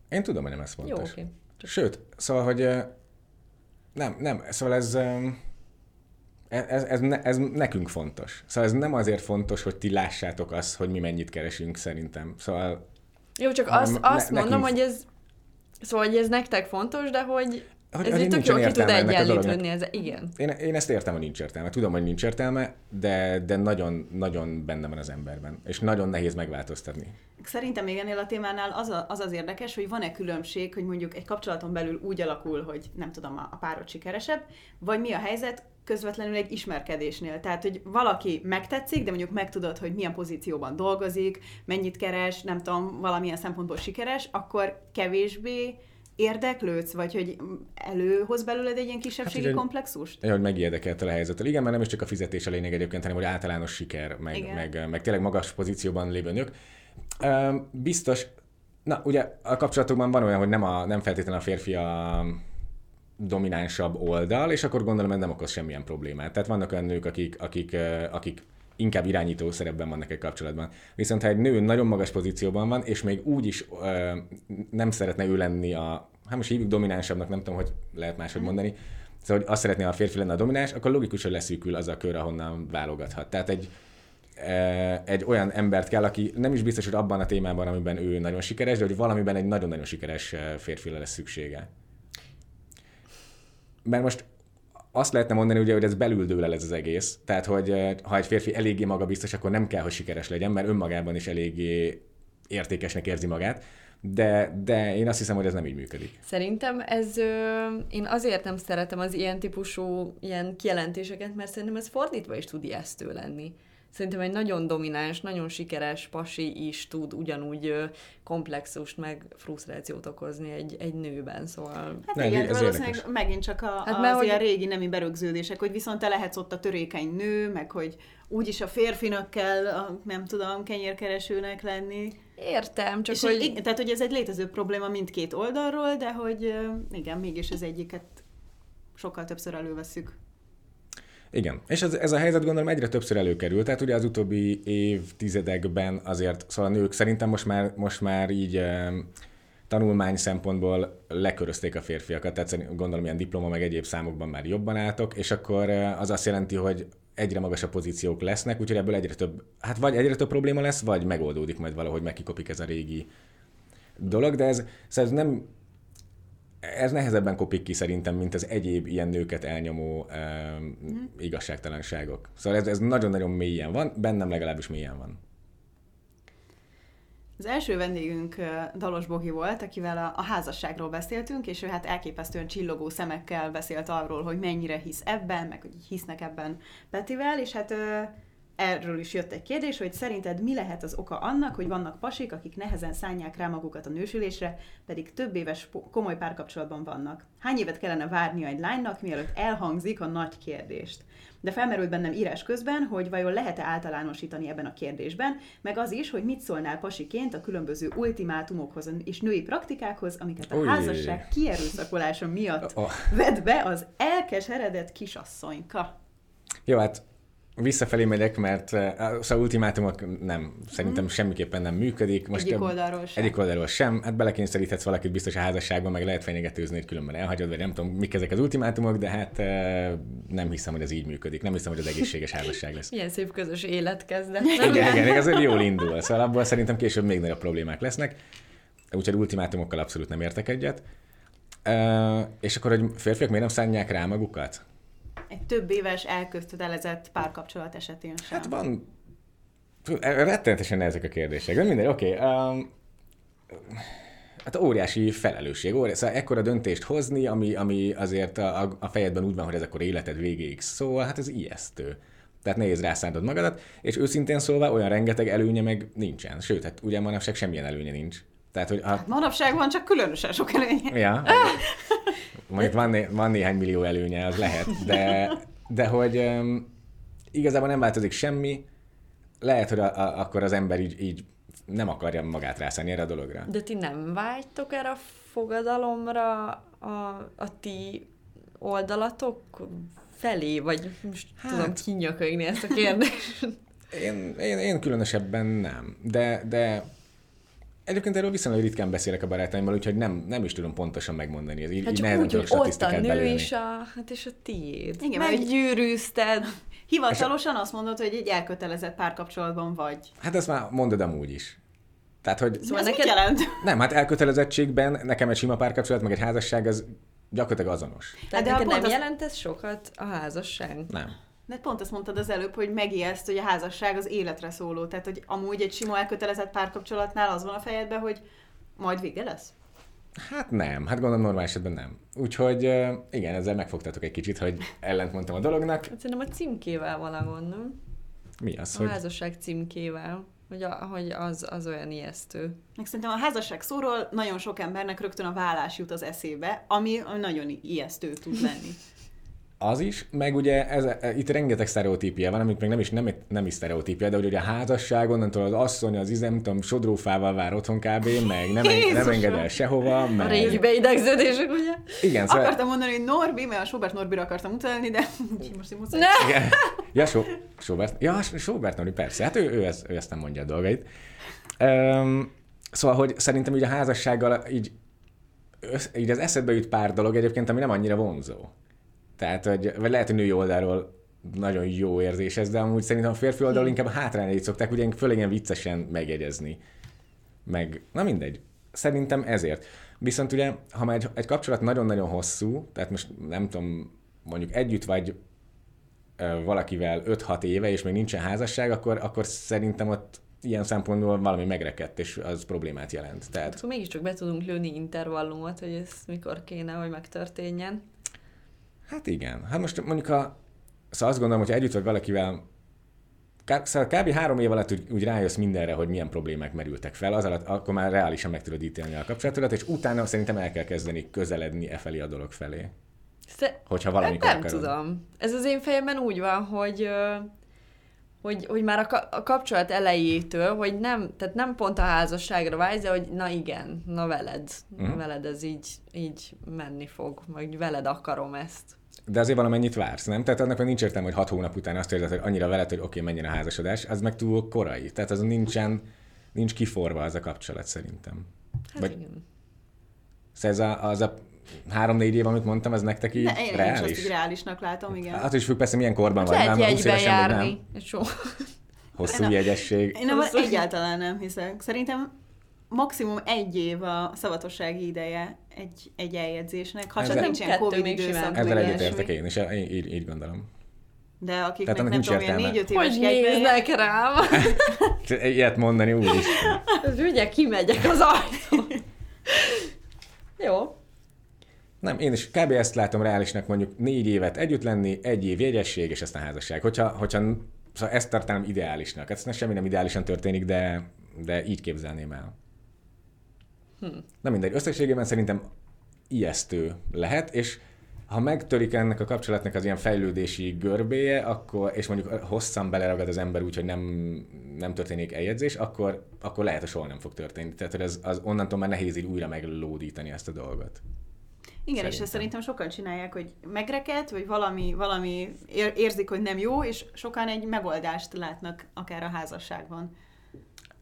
Én tudom, hogy nem ez fontos. Jó, oké. Okay. Sőt, szóval, hogy nem, nem, szóval ez ez, ez, ez nekünk fontos. Szóval ez nem azért fontos, hogy ti lássátok azt, hogy mi mennyit keresünk szerintem. Szóval... Jó, csak azt, ne, azt mondom, hogy ez, szóval, hogy ez nektek fontos, de hogy hogy, ez itt tök jól ki tud egyenlítődni, ez, igen. Én, én ezt értem, hogy nincs értelme. Tudom, hogy nincs értelme, de, de nagyon, nagyon benne van az emberben. És nagyon nehéz megváltoztatni. Szerintem még ennél a témánál az, a, az az érdekes, hogy van-e különbség, hogy mondjuk egy kapcsolaton belül úgy alakul, hogy nem tudom, a, a párod sikeresebb, vagy mi a helyzet közvetlenül egy ismerkedésnél. Tehát, hogy valaki megtetszik, de mondjuk megtudod, hogy milyen pozícióban dolgozik, mennyit keres, nem tudom, valamilyen szempontból sikeres, akkor kevésbé érdeklődsz, vagy hogy előhoz belőled egy ilyen kisebbségi hát, komplexust? hogy megijedekelt a helyzettel. Igen, mert nem is csak a fizetés a lényeg egyébként, hanem hogy általános siker, meg, meg, meg tényleg magas pozícióban lévő nők. Biztos, na ugye a kapcsolatokban van olyan, hogy nem, a, nem feltétlenül a férfi a dominánsabb oldal, és akkor gondolom, hogy nem okoz semmilyen problémát. Tehát vannak olyan nők, akik, akik, akik inkább irányító szerepben vannak egy kapcsolatban. Viszont ha egy nő nagyon magas pozícióban van, és még úgy is ö, nem szeretne ő lenni a, hát most hívjuk dominánsabbnak, nem tudom, hogy lehet máshogy mhm. mondani, szóval, hogy azt szeretné, ha a férfi lenne a domináns, akkor logikus, hogy leszűkül az a kör, ahonnan válogathat. Tehát egy, egy olyan embert kell, aki nem is biztos, hogy abban a témában, amiben ő nagyon sikeres, de hogy valamiben egy nagyon-nagyon sikeres férfire lesz szüksége. Mert most azt lehetne mondani, ugye, hogy ez belül dől el ez az egész. Tehát, hogy eh, ha egy férfi eléggé magabiztos, akkor nem kell, hogy sikeres legyen, mert önmagában is eléggé értékesnek érzi magát. De, de én azt hiszem, hogy ez nem így működik. Szerintem ez, ö, én azért nem szeretem az ilyen típusú ilyen kijelentéseket, mert szerintem ez fordítva is tud ijesztő lenni. Szerintem egy nagyon domináns, nagyon sikeres pasi is tud ugyanúgy komplexust, meg frusztrációt okozni egy, egy nőben, szóval... Hát igen, ez valószínűleg érdekes. megint csak a, hát az mert, ilyen hogy... régi nemi berögződések, hogy viszont te lehetsz ott a törékeny nő, meg hogy úgyis a férfinak kell, a, nem tudom, kenyérkeresőnek lenni. Értem, csak és hogy... Igen, tehát, hogy ez egy létező probléma mindkét oldalról, de hogy igen, mégis az egyiket sokkal többször előveszük. Igen, és ez, ez a helyzet gondolom egyre többször előkerül, tehát ugye az utóbbi évtizedekben azért, szóval a nők szerintem most már, most már így tanulmány szempontból lekörözték a férfiakat, tehát gondolom ilyen diploma meg egyéb számokban már jobban álltok, és akkor az azt jelenti, hogy egyre magasabb pozíciók lesznek, úgyhogy ebből egyre több, hát vagy egyre több probléma lesz, vagy megoldódik majd valahogy, megkikopik ez a régi dolog, de ez, szóval ez nem ez nehezebben kopik ki szerintem, mint az egyéb ilyen nőket elnyomó mm. igazságtalanságok. Szóval ez, ez nagyon-nagyon mélyen van, bennem legalábbis mélyen van. Az első vendégünk Dalos Bogi volt, akivel a, a házasságról beszéltünk, és ő hát elképesztően csillogó szemekkel beszélt arról, hogy mennyire hisz ebben, meg hogy hisznek ebben Petivel, és hát erről is jött egy kérdés, hogy szerinted mi lehet az oka annak, hogy vannak pasik, akik nehezen szánják rá magukat a nősülésre, pedig több éves komoly párkapcsolatban vannak. Hány évet kellene várnia egy lánynak, mielőtt elhangzik a nagy kérdést? De felmerült bennem írás közben, hogy vajon lehet-e általánosítani ebben a kérdésben, meg az is, hogy mit szólnál pasiként a különböző ultimátumokhoz és női praktikákhoz, amiket a Ujjé. házasság kierőszakolása miatt oh. vett be az elkeseredett kisasszonyka. Jó, hát visszafelé megyek, mert eh, az ultimátumok nem, szerintem mm. semmiképpen nem működik. Most egyik oldalról sem. Egyik oldalról sem. Hát belekényszeríthetsz valakit biztos a házasságban, meg lehet fenyegetőzni, hogy különben elhagyod, vagy nem tudom, mik ezek az ultimátumok, de hát eh, nem hiszem, hogy ez így működik. Nem hiszem, hogy az egészséges házasság lesz. Milyen szép közös élet kezdett. igen, igen, ez jól indul. Szóval abból szerintem később még nagyobb problémák lesznek. Úgyhogy ultimátumokkal abszolút nem értek egyet. Uh, és akkor, hogy férfiak miért nem szánják rá magukat? Egy több éves elkötelezett párkapcsolat esetén sem? Hát van, rettenetesen ezek a kérdések, de minden, oké. Okay, um, hát óriási felelősség, óriási, szóval ekkora döntést hozni, ami, ami azért a, a fejedben úgy van, hogy ez akkor életed végéig szól, hát ez ijesztő. Tehát nehéz rászántod magadat, és őszintén szólva olyan rengeteg előnye meg nincsen. Sőt, hát ugye manapság semmilyen előnye nincs. Tehát, hogy a... hát manapság van csak különösen sok előnye. Ja, mondjuk van, né- van néhány millió előnye, az lehet, de, de hogy um, igazából nem változik semmi, lehet, hogy a, a, akkor az ember így, így nem akarja magát rászállni erre a dologra. De ti nem vágytok erre a fogadalomra a, a ti oldalatok felé, vagy most hát, tudom kinyökögni ezt a kérdést. Én, én, én különösebben nem, de, de Egyébként erről viszonylag ritkán beszélek a barátaimmal, úgyhogy nem, nem is tudom pontosan megmondani. Ez így, hát így csak úgy, hogy ott a nő belőni. és a, hát és a tiéd. Igen, Meggyűrűzted. Hivatalosan azt mondod, hogy egy elkötelezett párkapcsolatban vagy. Hát ezt már mondod amúgy is. Tehát, hogy... Szóval ez neked... jelent? Nem, hát elkötelezettségben nekem egy sima párkapcsolat, meg egy házasság, az gyakorlatilag azonos. Tehát de neked nem az... jelent ez sokat a házasság? Nem. De pont azt mondtad az előbb, hogy megijeszt, hogy a házasság az életre szóló. Tehát, hogy amúgy egy sima elkötelezett párkapcsolatnál az van a fejedben, hogy majd vége lesz? Hát nem, hát gondolom normál esetben nem. Úgyhogy igen, ezzel megfogtatok egy kicsit, hogy ellent mondtam a dolognak. Hát szerintem a címkével van a gond, nem? Mi az, a hogy... házasság címkével. Hogy, a, hogy az, az olyan ijesztő. Meg szerintem a házasság szóról nagyon sok embernek rögtön a vállás jut az eszébe, ami nagyon ijesztő tud lenni. Az is, meg ugye ez, e, itt rengeteg sztereotípia van, amit még nem is, nem, nem is sztereotípia, de ugye a házasság, onnantól az asszony, az izem, tudom, sodrófával vár otthon kb, meg nem, en, nem enged el sehova. Meg... A régi beidegződések, ugye? Igen, szóval... Akartam mondani, hogy Norbi, mert a Sobert Norbira akartam utalni, de most én muszáj. Igen. Ja, so, Sobert, ja, Sobert Norbi, persze, hát ő, ő, ezt, ő ezt nem mondja a dolgait. Um, szóval, hogy szerintem így a házassággal így, össz, így az eszedbe jut pár dolog egyébként, ami nem annyira vonzó. Tehát, hogy, vagy lehet, hogy női oldalról nagyon jó érzés ez, de amúgy szerintem a férfi oldalról inkább hátrányait szokták, ugye főleg ilyen viccesen megjegyezni. Meg, na mindegy. Szerintem ezért. Viszont ugye, ha már egy, egy kapcsolat nagyon-nagyon hosszú, tehát most nem tudom, mondjuk együtt vagy ö, valakivel 5-6 éve, és még nincsen házasság, akkor, akkor szerintem ott ilyen szempontból valami megrekedt, és az problémát jelent. Tehát... Akkor mégiscsak be tudunk lőni intervallumot, hogy ez mikor kéne, hogy megtörténjen. Hát igen. Hát most mondjuk a... Szóval azt gondolom, hogy együtt vagy valakivel Szóval kb. három év alatt úgy, úgy rájössz mindenre, hogy milyen problémák merültek fel, az alatt akkor már reálisan meg tudod ítélni a kapcsolatodat, és utána szerintem el kell kezdeni közeledni e felé a dolog felé. Sze... Hogyha valamikor Nem akarod. tudom. Ez az én fejemben úgy van, hogy hogy, hogy már a, a kapcsolat elejétől, hogy nem, tehát nem pont a házasságra vágysz, de hogy na igen, na veled, uh-huh. veled ez így, így menni fog, vagy veled akarom ezt. De azért valamennyit vársz, nem? Tehát annak nincs értelme, hogy hat hónap után azt érzed, hogy annyira veled, hogy oké, okay, menjen a házasodás, az meg túl korai. Tehát az nincsen, nincs kiforva az a kapcsolat szerintem. Hát vagy, igen. Szóval ez a, az a három-négy év, amit mondtam, ez nektek így ne, én reális? Én is reálisnak látom, igen. Hát is függ persze, milyen korban hát vagy. Lehet jegybe járni. Nem. Hosszú én jegyesség. Én nem, egyáltalán nem hiszek. Szerintem maximum egy év a szavatossági ideje egy, egy eljegyzésnek, ha csak nincsen Covid időszak. Ezzel egyetértek én, és így, így gondolom. De akiknek nem tudom, ilyen négy-öt éves Hogy néznek rám? Ilyet mondani úgy is. Ugye kimegyek az ajtón. Jó. Nem, én is kb. ezt látom reálisnak mondjuk négy évet együtt lenni, egy év jegyesség, és aztán házasság. Hogyha, hogyha szóval ezt tartanám ideálisnak. Ez semmi nem ideálisan történik, de, de így képzelném el. Hm. Na mindegy, összességében szerintem ijesztő lehet, és ha megtörik ennek a kapcsolatnak az ilyen fejlődési görbéje, akkor, és mondjuk hosszan beleragad az ember úgy, hogy nem, nem történik eljegyzés, akkor, akkor lehet, hogy soha nem fog történni. Tehát ez, az onnantól már nehéz így újra meglódítani ezt a dolgot. Igen, szerintem. és ezt szerintem sokan csinálják, hogy megreket, vagy valami, valami érzik, hogy nem jó, és sokan egy megoldást látnak akár a házasságban.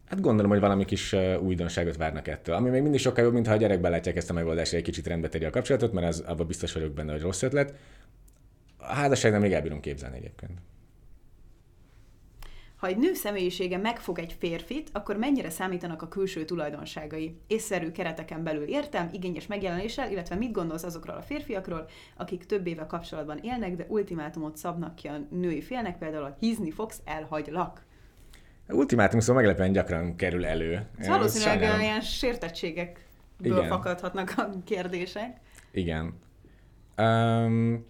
Hát gondolom, hogy valami kis uh, újdonságot várnak ettől. Ami még mindig sokkal jobb, mintha a gyerekben látják ezt a megoldást, egy kicsit rendbe a kapcsolatot, mert az, abban biztos vagyok benne, hogy rossz ötlet. A házasságnál még elbírom képzelni egyébként. Ha egy nő személyisége megfog egy férfit, akkor mennyire számítanak a külső tulajdonságai? Észszerű kereteken belül értem, igényes megjelenéssel, illetve mit gondolsz azokról a férfiakról, akik több éve kapcsolatban élnek, de ultimátumot szabnak ki a női félnek, például a hízni fogsz, elhagylak. Ultimátum szóval meglepően gyakran kerül elő. Szóval valószínűleg sajnálom. ilyen sértettségekből Igen. fakadhatnak a kérdések. Igen. Um,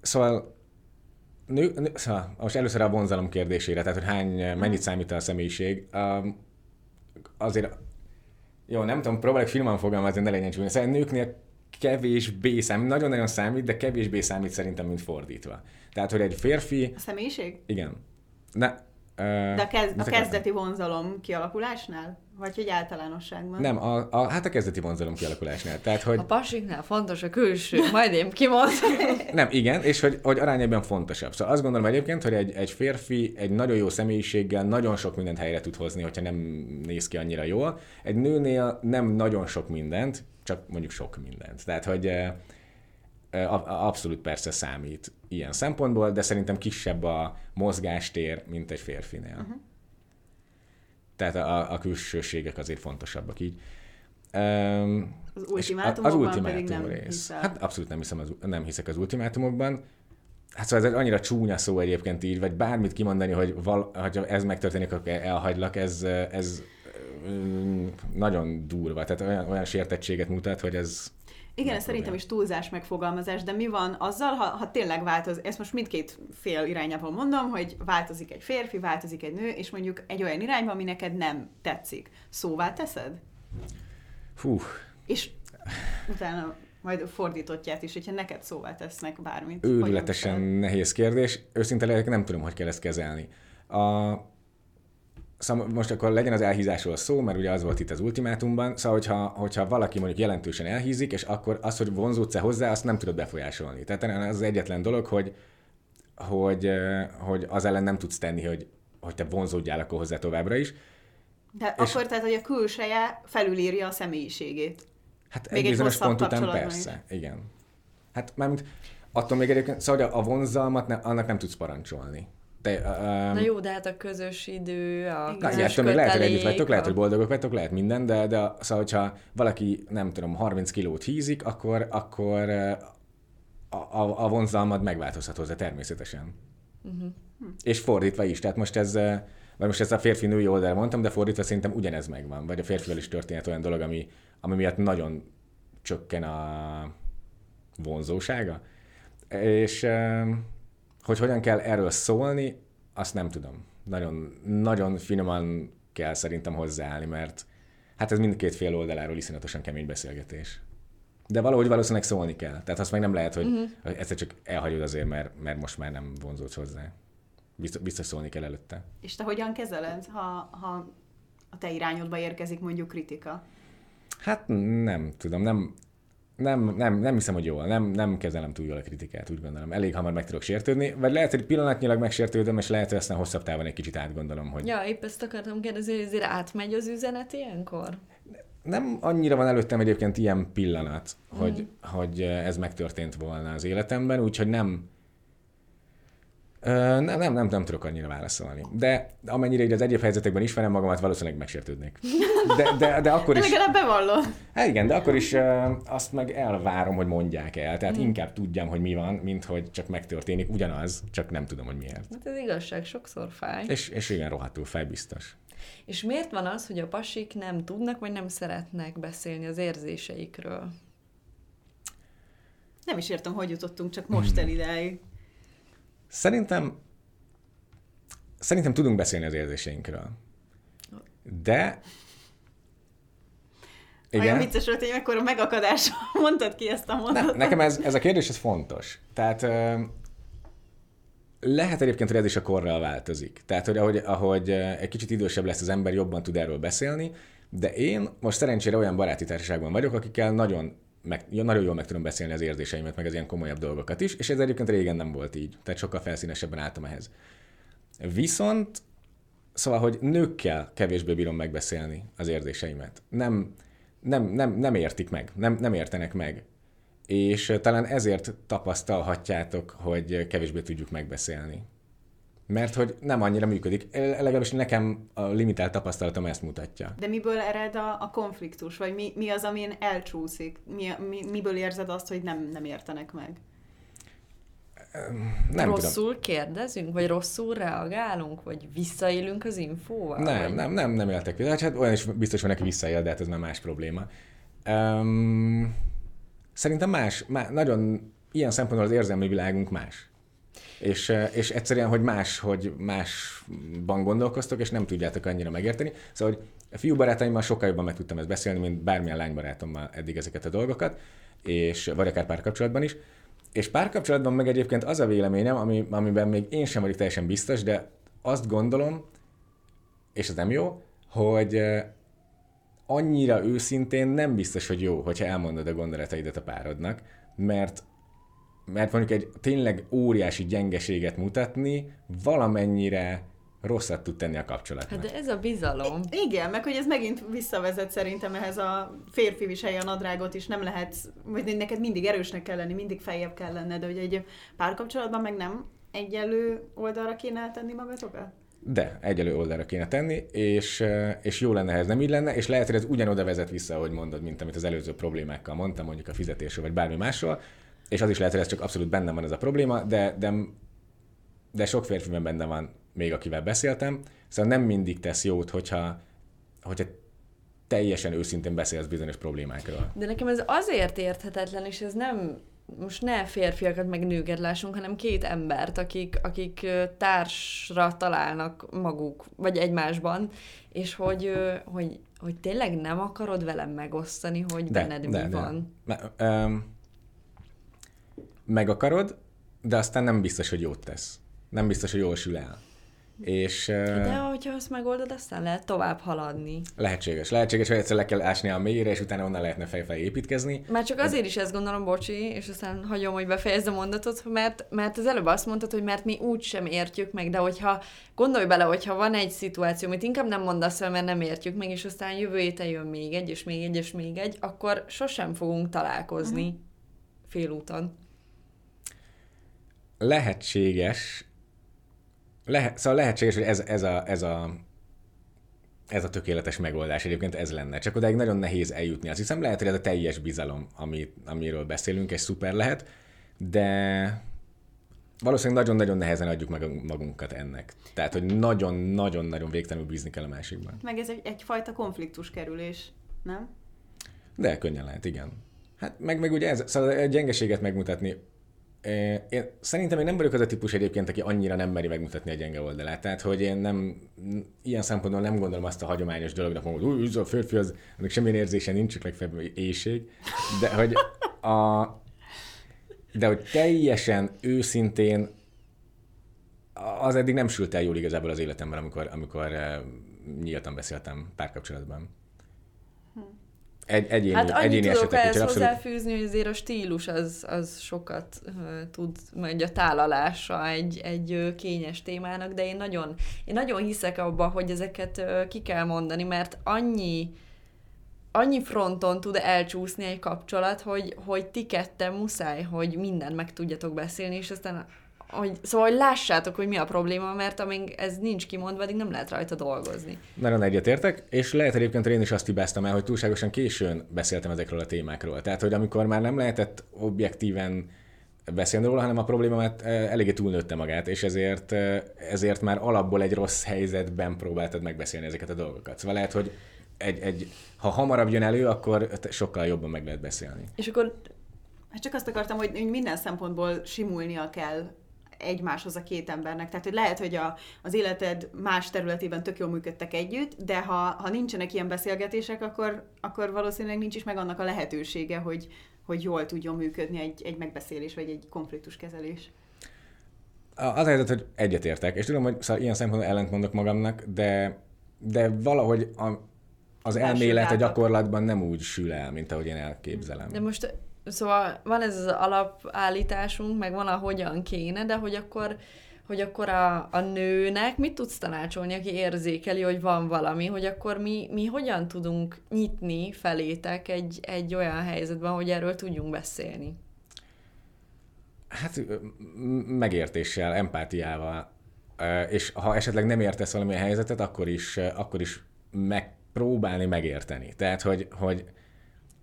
szóval nő, nő, szóval most először a vonzalom kérdésére, tehát hogy hány, mennyit számít a személyiség. Um, azért, jó, nem tudom, próbálok filmán fogalmazni, ne legyen csúnya. Szóval nőknél kevésbé számít, nagyon-nagyon számít, de kevésbé számít szerintem, mint fordítva. Tehát, hogy egy férfi... A személyiség? Igen. Ne, De a, kez, a kezdeti vonzalom kialakulásnál? Vagy hogy általánosságban? Nem, a, a, hát a kezdeti vonzalom kialakulásnál. Tehát, hogy... A pasiknál fontos a külső, majd én kimondom. Nem, igen, és hogy, hogy arányában fontosabb. Szóval azt gondolom egyébként, hogy egy, egy férfi egy nagyon jó személyiséggel nagyon sok mindent helyre tud hozni, hogyha nem néz ki annyira jól. Egy nőnél nem nagyon sok mindent, csak mondjuk sok mindent. Tehát, hogy abszolút persze számít ilyen szempontból, de szerintem kisebb a mozgástér, mint egy férfinél. Uh-huh. Tehát a, a külsőségek azért fontosabbak így. Um, az ultimátumokban az ultimátum pedig nem rész. Hiszel. Hát abszolút nem, hiszem az, nem hiszek az ultimátumokban. Hát szóval ez egy annyira csúnya szó egyébként így, vagy bármit kimondani, hogy val, ha ez megtörténik, akkor elhagylak, ez, ez nagyon durva. Tehát olyan, olyan sértettséget mutat, hogy ez igen, ez szerintem is túlzás megfogalmazás, de mi van azzal, ha, ha tényleg változik, ezt most mindkét fél irányában mondom, hogy változik egy férfi, változik egy nő, és mondjuk egy olyan irányba, ami neked nem tetszik. Szóvá teszed? Fú. És utána majd fordítottját is, hogyha neked szóvá tesznek bármit. Őrületesen nehéz kérdés. Őszinte nem tudom, hogy kell ezt kezelni. A, Szóval most akkor legyen az elhízásról szó, mert ugye az volt itt az ultimátumban, szóval hogyha, hogyha valaki mondjuk jelentősen elhízik, és akkor az, hogy vonzódsz-e hozzá, azt nem tudod befolyásolni. Tehát az az egyetlen dolog, hogy, hogy, hogy az ellen nem tudsz tenni, hogy, hogy te vonzódjál akkor hozzá továbbra is. De és akkor tehát, hogy a külseje felülírja a személyiségét. Hát még egy bizonyos pont után persze, is. igen. Hát mármint attól még egyébként, szóval a vonzalmat ne, annak nem tudsz parancsolni. Te, um, Na jó, de hát a közös idő, a közös igen, kötelék, lehet, hogy együtt vagytok, lehet, hogy boldogok vagytok, lehet minden, de, de szóval, hogyha valaki, nem tudom, 30 kilót hízik, akkor, akkor a, a, a vonzalmad megváltozhat hozzá természetesen. Uh-huh. És fordítva is. Tehát most ez, vagy most ezt a férfi-női oldalra mondtam, de fordítva szerintem ugyanez megvan. Vagy a férfival is történhet olyan dolog, ami, ami miatt nagyon csökken a vonzósága. És hogy hogyan kell erről szólni, azt nem tudom. Nagyon, nagyon finoman kell szerintem hozzáállni, mert hát ez mindkét fél oldaláról iszonyatosan kemény beszélgetés. De valahogy valószínűleg szólni kell. Tehát azt meg nem lehet, hogy uh-huh. egyszer csak elhagyod azért, mert, mert most már nem vonzódsz hozzá. Biztos, biztos szólni kell előtte. És te hogyan kezeled, ha, ha a te irányodba érkezik mondjuk kritika? Hát nem tudom, nem, nem, nem, nem hiszem, hogy jól. Nem, nem kezelem túl jól a kritikát, úgy gondolom. Elég hamar meg tudok sértődni. Vagy lehet, hogy pillanatnyilag megsértődöm, és lehet, hogy aztán hosszabb távon egy kicsit átgondolom, hogy... Ja, épp ezt akartam kérdezni, hogy ezért átmegy az üzenet ilyenkor? Nem annyira van előttem egyébként ilyen pillanat, mm. hogy, hogy ez megtörtént volna az életemben, úgyhogy nem, nem, nem, nem, nem tudok annyira válaszolni. De amennyire így az egyéb helyzetekben ismerem magamat, valószínűleg megsértődnék. De, de, de akkor is... De legalább bevallom. Hát igen, de akkor is azt meg elvárom, hogy mondják el. Tehát mm. inkább tudjam, hogy mi van, mint hogy csak megtörténik ugyanaz, csak nem tudom, hogy miért. Hát ez igazság, sokszor fáj. És, és igen, rohadtul fáj, biztos. És miért van az, hogy a pasik nem tudnak, vagy nem szeretnek beszélni az érzéseikről? Nem is értem, hogy jutottunk csak most el idáig. Szerintem szerintem tudunk beszélni az érzéseinkről. De igen. Olyan vicces volt, hogy akkor a megakadás mondtad ki ezt a mondatot. Ne, nekem ez, ez a kérdés, ez fontos. Tehát lehet egyébként, hogy ez is a korral változik. Tehát, hogy ahogy, ahogy egy kicsit idősebb lesz az ember, jobban tud erről beszélni, de én most szerencsére olyan baráti társaságban vagyok, akikkel nagyon meg, nagyon jól meg tudom beszélni az érzéseimet, meg az ilyen komolyabb dolgokat is, és ez egyébként régen nem volt így, tehát sokkal felszínesebben álltam ehhez. Viszont, szóval, hogy nőkkel kevésbé bírom megbeszélni az érzéseimet. Nem, nem, nem, nem értik meg, nem, nem értenek meg. És talán ezért tapasztalhatjátok, hogy kevésbé tudjuk megbeszélni. Mert hogy nem annyira működik. Legalábbis nekem a limitált tapasztalatom ezt mutatja. De miből ered a, a konfliktus? Vagy mi, mi az, amin elcsúszik? Mi, mi, miből érzed azt, hogy nem, nem értenek meg? Nem rosszul tudom. kérdezünk, vagy rosszul reagálunk, vagy visszaélünk az infóval? Nem, vagy... nem, nem, nem éltek vissza. Hát olyan is biztos van, neki visszaél, de hát ez már más probléma. Um, szerintem más, má, nagyon ilyen szempontból az érzelmi világunk más és, és egyszerűen, hogy más, hogy másban gondolkoztok, és nem tudjátok annyira megérteni. Szóval, hogy a fiú barátaimmal sokkal jobban meg tudtam ezt beszélni, mint bármilyen lánybarátommal eddig ezeket a dolgokat, és vagy akár párkapcsolatban is. És párkapcsolatban meg egyébként az a véleményem, ami, amiben még én sem vagyok teljesen biztos, de azt gondolom, és ez nem jó, hogy annyira őszintén nem biztos, hogy jó, hogyha elmondod a gondolataidat a párodnak, mert mert mondjuk egy tényleg óriási gyengeséget mutatni valamennyire rosszat tud tenni a kapcsolatnak. Hát de ez a bizalom. I- igen, meg hogy ez megint visszavezet szerintem ehhez a férfi viselje a nadrágot is, nem lehet, vagy neked mindig erősnek kell lenni, mindig feljebb kell lenned, de hogy egy párkapcsolatban meg nem egyelő oldalra kéne tenni magatokat? De egyelő oldalra kéne tenni, és, és jó lenne, ha ez nem így lenne, és lehet, hogy ez ugyanoda vezet vissza, ahogy mondod, mint amit az előző problémákkal mondtam, mondjuk a fizetésről, vagy bármi másról, és az is lehet, hogy ez csak abszolút benne van ez a probléma, de, de, de sok férfiben benne van még, akivel beszéltem, szóval nem mindig tesz jót, hogyha, hogyha teljesen őszintén beszélsz bizonyos problémákról. De nekem ez azért érthetetlen, és ez nem most ne férfiakat meg nőket lássunk, hanem két embert, akik, akik társra találnak maguk, vagy egymásban, és hogy, hogy, hogy tényleg nem akarod velem megosztani, hogy de, benned de, mi de. van. Me, um, meg akarod, de aztán nem biztos, hogy jót tesz. Nem biztos, hogy jól sül el. És, De hogyha azt megoldod, aztán lehet tovább haladni. Lehetséges. Lehetséges, hogy egyszer le kell ásni a mélyre, és utána onnan lehetne fejfej építkezni. Már csak azért is ezt gondolom, bocsi, és aztán hagyom, hogy befejezd a mondatot, mert, mert az előbb azt mondtad, hogy mert mi úgy sem értjük meg, de hogyha gondolj bele, hogyha van egy szituáció, amit inkább nem mondasz el, mert nem értjük meg, és aztán jövő héten jön még egy, és még egy, és még egy, akkor sosem fogunk találkozni uh-huh. félúton. Lehetséges, lehet, szóval lehetséges, hogy ez, ez, a, ez, a, ez a tökéletes megoldás egyébként ez lenne. Csak odáig nagyon nehéz eljutni. Azt hiszem lehet, hogy ez a teljes bizalom, ami, amiről beszélünk, és szuper lehet, de valószínűleg nagyon-nagyon nehezen adjuk meg magunkat ennek. Tehát, hogy nagyon-nagyon-nagyon végtelenül bízni kell a másikban. Meg ez egy, egyfajta konfliktus kerülés, nem? De könnyen lehet, igen. Hát meg, meg ugye ez, szóval a gyengeséget megmutatni, én szerintem én nem vagyok az a típus egyébként, aki annyira nem meri megmutatni a gyenge oldalát. Tehát, hogy én nem, ilyen szempontból nem gondolom azt a hagyományos dolognak, hogy új, a férfi az, annak semmilyen érzése nincs, csak legfeljebb éjség. De hogy, a, de hogy teljesen őszintén az eddig nem sült el jól igazából az életemben, amikor, amikor nyíltan beszéltem párkapcsolatban egy, egyéni, hát egyéni tudok esetek. ehhez hozzáfűzni, hogy azért a stílus az, az sokat uh, tud, majd a tálalása egy, egy uh, kényes témának, de én nagyon, én nagyon hiszek abba, hogy ezeket uh, ki kell mondani, mert annyi annyi fronton tud elcsúszni egy kapcsolat, hogy, hogy ti ketten muszáj, hogy mindent meg tudjatok beszélni, és aztán hogy, szóval, hogy lássátok, hogy mi a probléma, mert amíg ez nincs kimondva, addig nem lehet rajta dolgozni. Nagyon egyetértek, és lehet egyébként, én is azt hibáztam el, hogy túlságosan későn beszéltem ezekről a témákról. Tehát, hogy amikor már nem lehetett objektíven beszélni róla, hanem a problémát eh, eléggé túlnőtte magát, és ezért, eh, ezért már alapból egy rossz helyzetben próbáltad megbeszélni ezeket a dolgokat. Szóval lehet, hogy egy, egy, ha hamarabb jön elő, akkor sokkal jobban meg lehet beszélni. És akkor Hát csak azt akartam, hogy minden szempontból simulnia kell egymáshoz a két embernek. Tehát, hogy lehet, hogy a, az életed más területében tök jól működtek együtt, de ha, ha nincsenek ilyen beszélgetések, akkor, akkor valószínűleg nincs is meg annak a lehetősége, hogy, hogy jól tudjon működni egy, egy megbeszélés, vagy egy konfliktuskezelés. Az a helyzet, hogy egyetértek, és tudom, hogy szóval ilyen szempontból ellentmondok magamnak, de, de valahogy a, az elmélet a gyakorlatban nem úgy sül el, mint ahogy én elképzelem. De most Szóval van ez az alapállításunk, meg van a hogyan kéne, de hogy akkor, hogy akkor a, a nőnek mit tudsz tanácsolni, aki érzékeli, hogy van valami, hogy akkor mi, mi hogyan tudunk nyitni felétek egy, egy olyan helyzetben, hogy erről tudjunk beszélni? Hát megértéssel, empátiával, és ha esetleg nem értesz valamilyen helyzetet, akkor is, akkor is megpróbálni megérteni. Tehát, hogy, hogy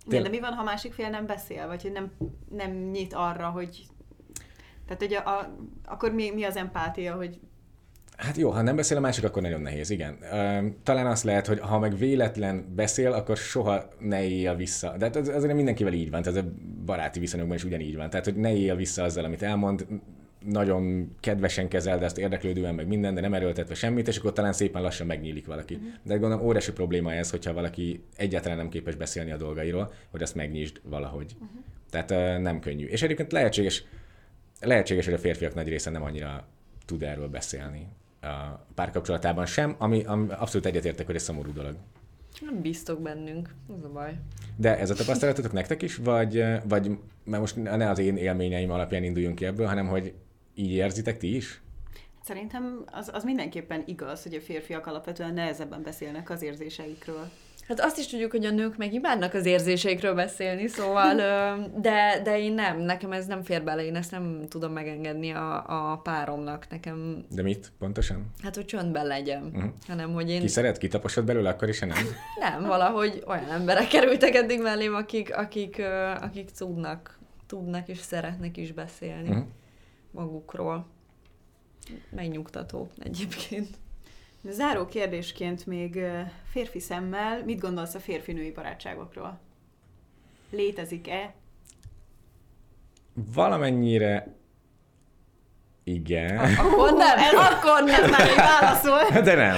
igen, de mi van, ha másik fél nem beszél, vagy hogy nem, nem nyit arra, hogy... Tehát, hogy a, a, akkor mi, mi az empátia, hogy Hát jó, ha nem beszél a másik, akkor nagyon nehéz, igen. Talán azt lehet, hogy ha meg véletlen beszél, akkor soha ne élje vissza. De hát az, azért mindenkivel így van, tehát a baráti viszonyokban is ugyanígy van. Tehát, hogy ne élje vissza azzal, amit elmond, nagyon kedvesen kezeld ezt érdeklődően, meg minden, de nem erőltetve semmit, és akkor talán szépen lassan megnyílik valaki. Uh-huh. De gondolom óriási probléma ez, hogyha valaki egyáltalán nem képes beszélni a dolgairól, hogy azt megnyisd valahogy. Uh-huh. Tehát nem könnyű. És egyébként lehetséges, lehetséges, hogy a férfiak nagy része nem annyira tud erről beszélni. a párkapcsolatában sem, ami, ami abszolút egyetértek, hogy egy szomorú dolog. Nem bíztok bennünk, ez a baj. De ez a tapasztalatotok nektek is, vagy, vagy mert most ne az én élményeim alapján induljunk ki ebből, hanem hogy így érzitek ti is? Szerintem az, az mindenképpen igaz, hogy a férfiak alapvetően nehezebben beszélnek az érzéseikről. Hát azt is tudjuk, hogy a nők meg imádnak az érzéseikről beszélni, szóval, de, de én nem, nekem ez nem fér bele, én ezt nem tudom megengedni a, a páromnak, nekem... De mit pontosan? Hát, hogy csöndben legyen, uh-huh. hanem, hogy én... Ki szeret, kitaposod belőle, akkor is, nem? nem, valahogy olyan emberek kerültek eddig mellém, akik, akik, akik tudnak, tudnak és szeretnek is beszélni uh-huh. Magukról. Megnyugtató egyébként. Záró kérdésként még férfi szemmel, mit gondolsz a férfi-női barátságokról? Létezik-e? Valamennyire igen. Akkor nem, ez akkor nem, már így válaszol. De nem.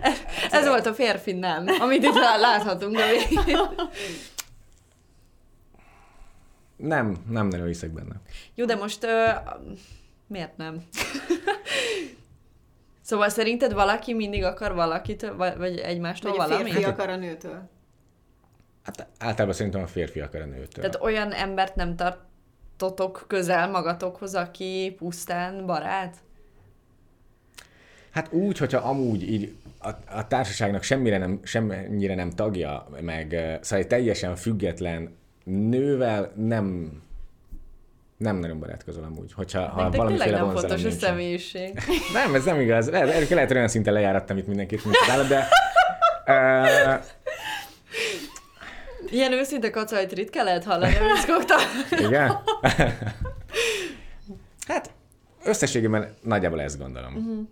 Ez, ez volt a férfi nem, amit itt láthatunk a végén. Nem, nem nagyon hiszek benne. Jó, de most uh, miért nem? Szóval szerinted valaki mindig akar valakit, vagy egymástól vagy valami? Vagy a férfi akar a nőtől? Hát általában szerintem a férfi akar a nőtől. Tehát olyan embert nem tartotok közel magatokhoz, aki pusztán barát? Hát úgy, hogyha amúgy így a, a társaságnak semmire nem, semmire nem tagja, meg szóval egy teljesen független nővel nem nem nagyon barátkozol amúgy, hogyha ha valamiféle nem fontos nincsen. a személyiség. Nem, ez nem igaz. Lehet, lehet olyan szinten lejárattam itt mindenkit, mint állat, de... Uh, Ilyen őszinte kacajt ritka lehet hallani, amit Igen? hát összességében nagyjából ezt gondolom. Uh-huh.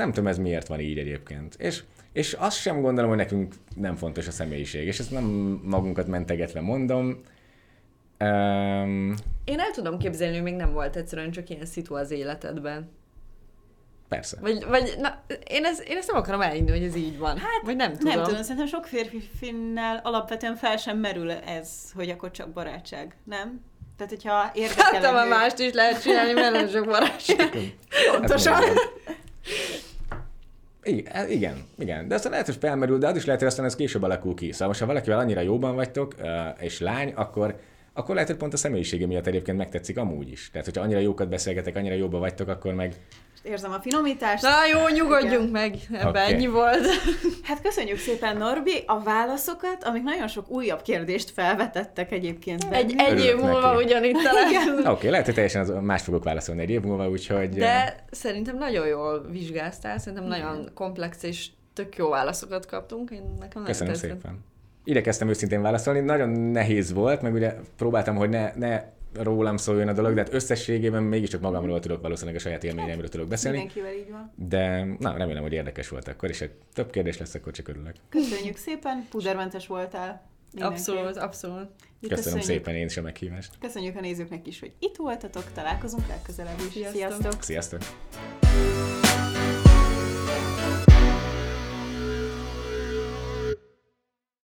Nem tudom, ez miért van így egyébként. És, és azt sem gondolom, hogy nekünk nem fontos a személyiség, és ezt nem magunkat mentegetve mondom, Um, Én el tudom képzelni, hogy még nem volt egyszerűen csak ilyen szitu az életedben. Persze. Vagy, vagy na, én, ezt, én ezt nem akarom elhinni, hogy ez így van. Hát, vagy nem tudom. Nem tudom, szerintem sok férfi finnel alapvetően fel sem merül ez, hogy akkor csak barátság, nem? Tehát, hogyha érdekel... Hát, már mást is lehet csinálni, mert nem sok barátság. Pontosan. Igen, igen, igen, de aztán lehet, hogy felmerül, de az is lehet, hogy aztán ez később alakul ki. Szóval most, ha valakivel annyira jóban vagytok, és lány, akkor akkor lehet, hogy pont a személyisége miatt egyébként megtetszik amúgy is. Tehát, hogyha annyira jókat beszélgetek, annyira jobba vagytok, akkor meg... Érzem a finomítást. Na jó, nyugodjunk Igen. meg, ebben okay. ennyi volt. Hát köszönjük szépen, Norbi, a válaszokat, amik nagyon sok újabb kérdést felvetettek egyébként. Egy, egy év múlva ugyanitt találkozunk. Oké, okay, lehet, hogy teljesen az, más fogok válaszolni egy év múlva, úgyhogy... De szerintem nagyon jól vizsgáztál, szerintem nagyon komplex és tök jó válaszokat kaptunk. Én nekem Köszönöm szépen igyekeztem őszintén válaszolni, nagyon nehéz volt, meg ugye próbáltam, hogy ne, ne rólam szóljon a dolog, de hát összességében mégiscsak magamról tudok valószínűleg a saját élményeimről tudok beszélni. Mindenkivel így van. De na, remélem, hogy érdekes volt akkor, és egy több kérdés lesz, akkor csak örülök. Köszönjük szépen, pudermentes voltál. Abszolút, abszolút. Köszönöm Köszönjük. szépen én is a meghívást. Köszönjük a nézőknek is, hogy itt voltatok, találkozunk legközelebb is. Sziasztok! Sziasztok!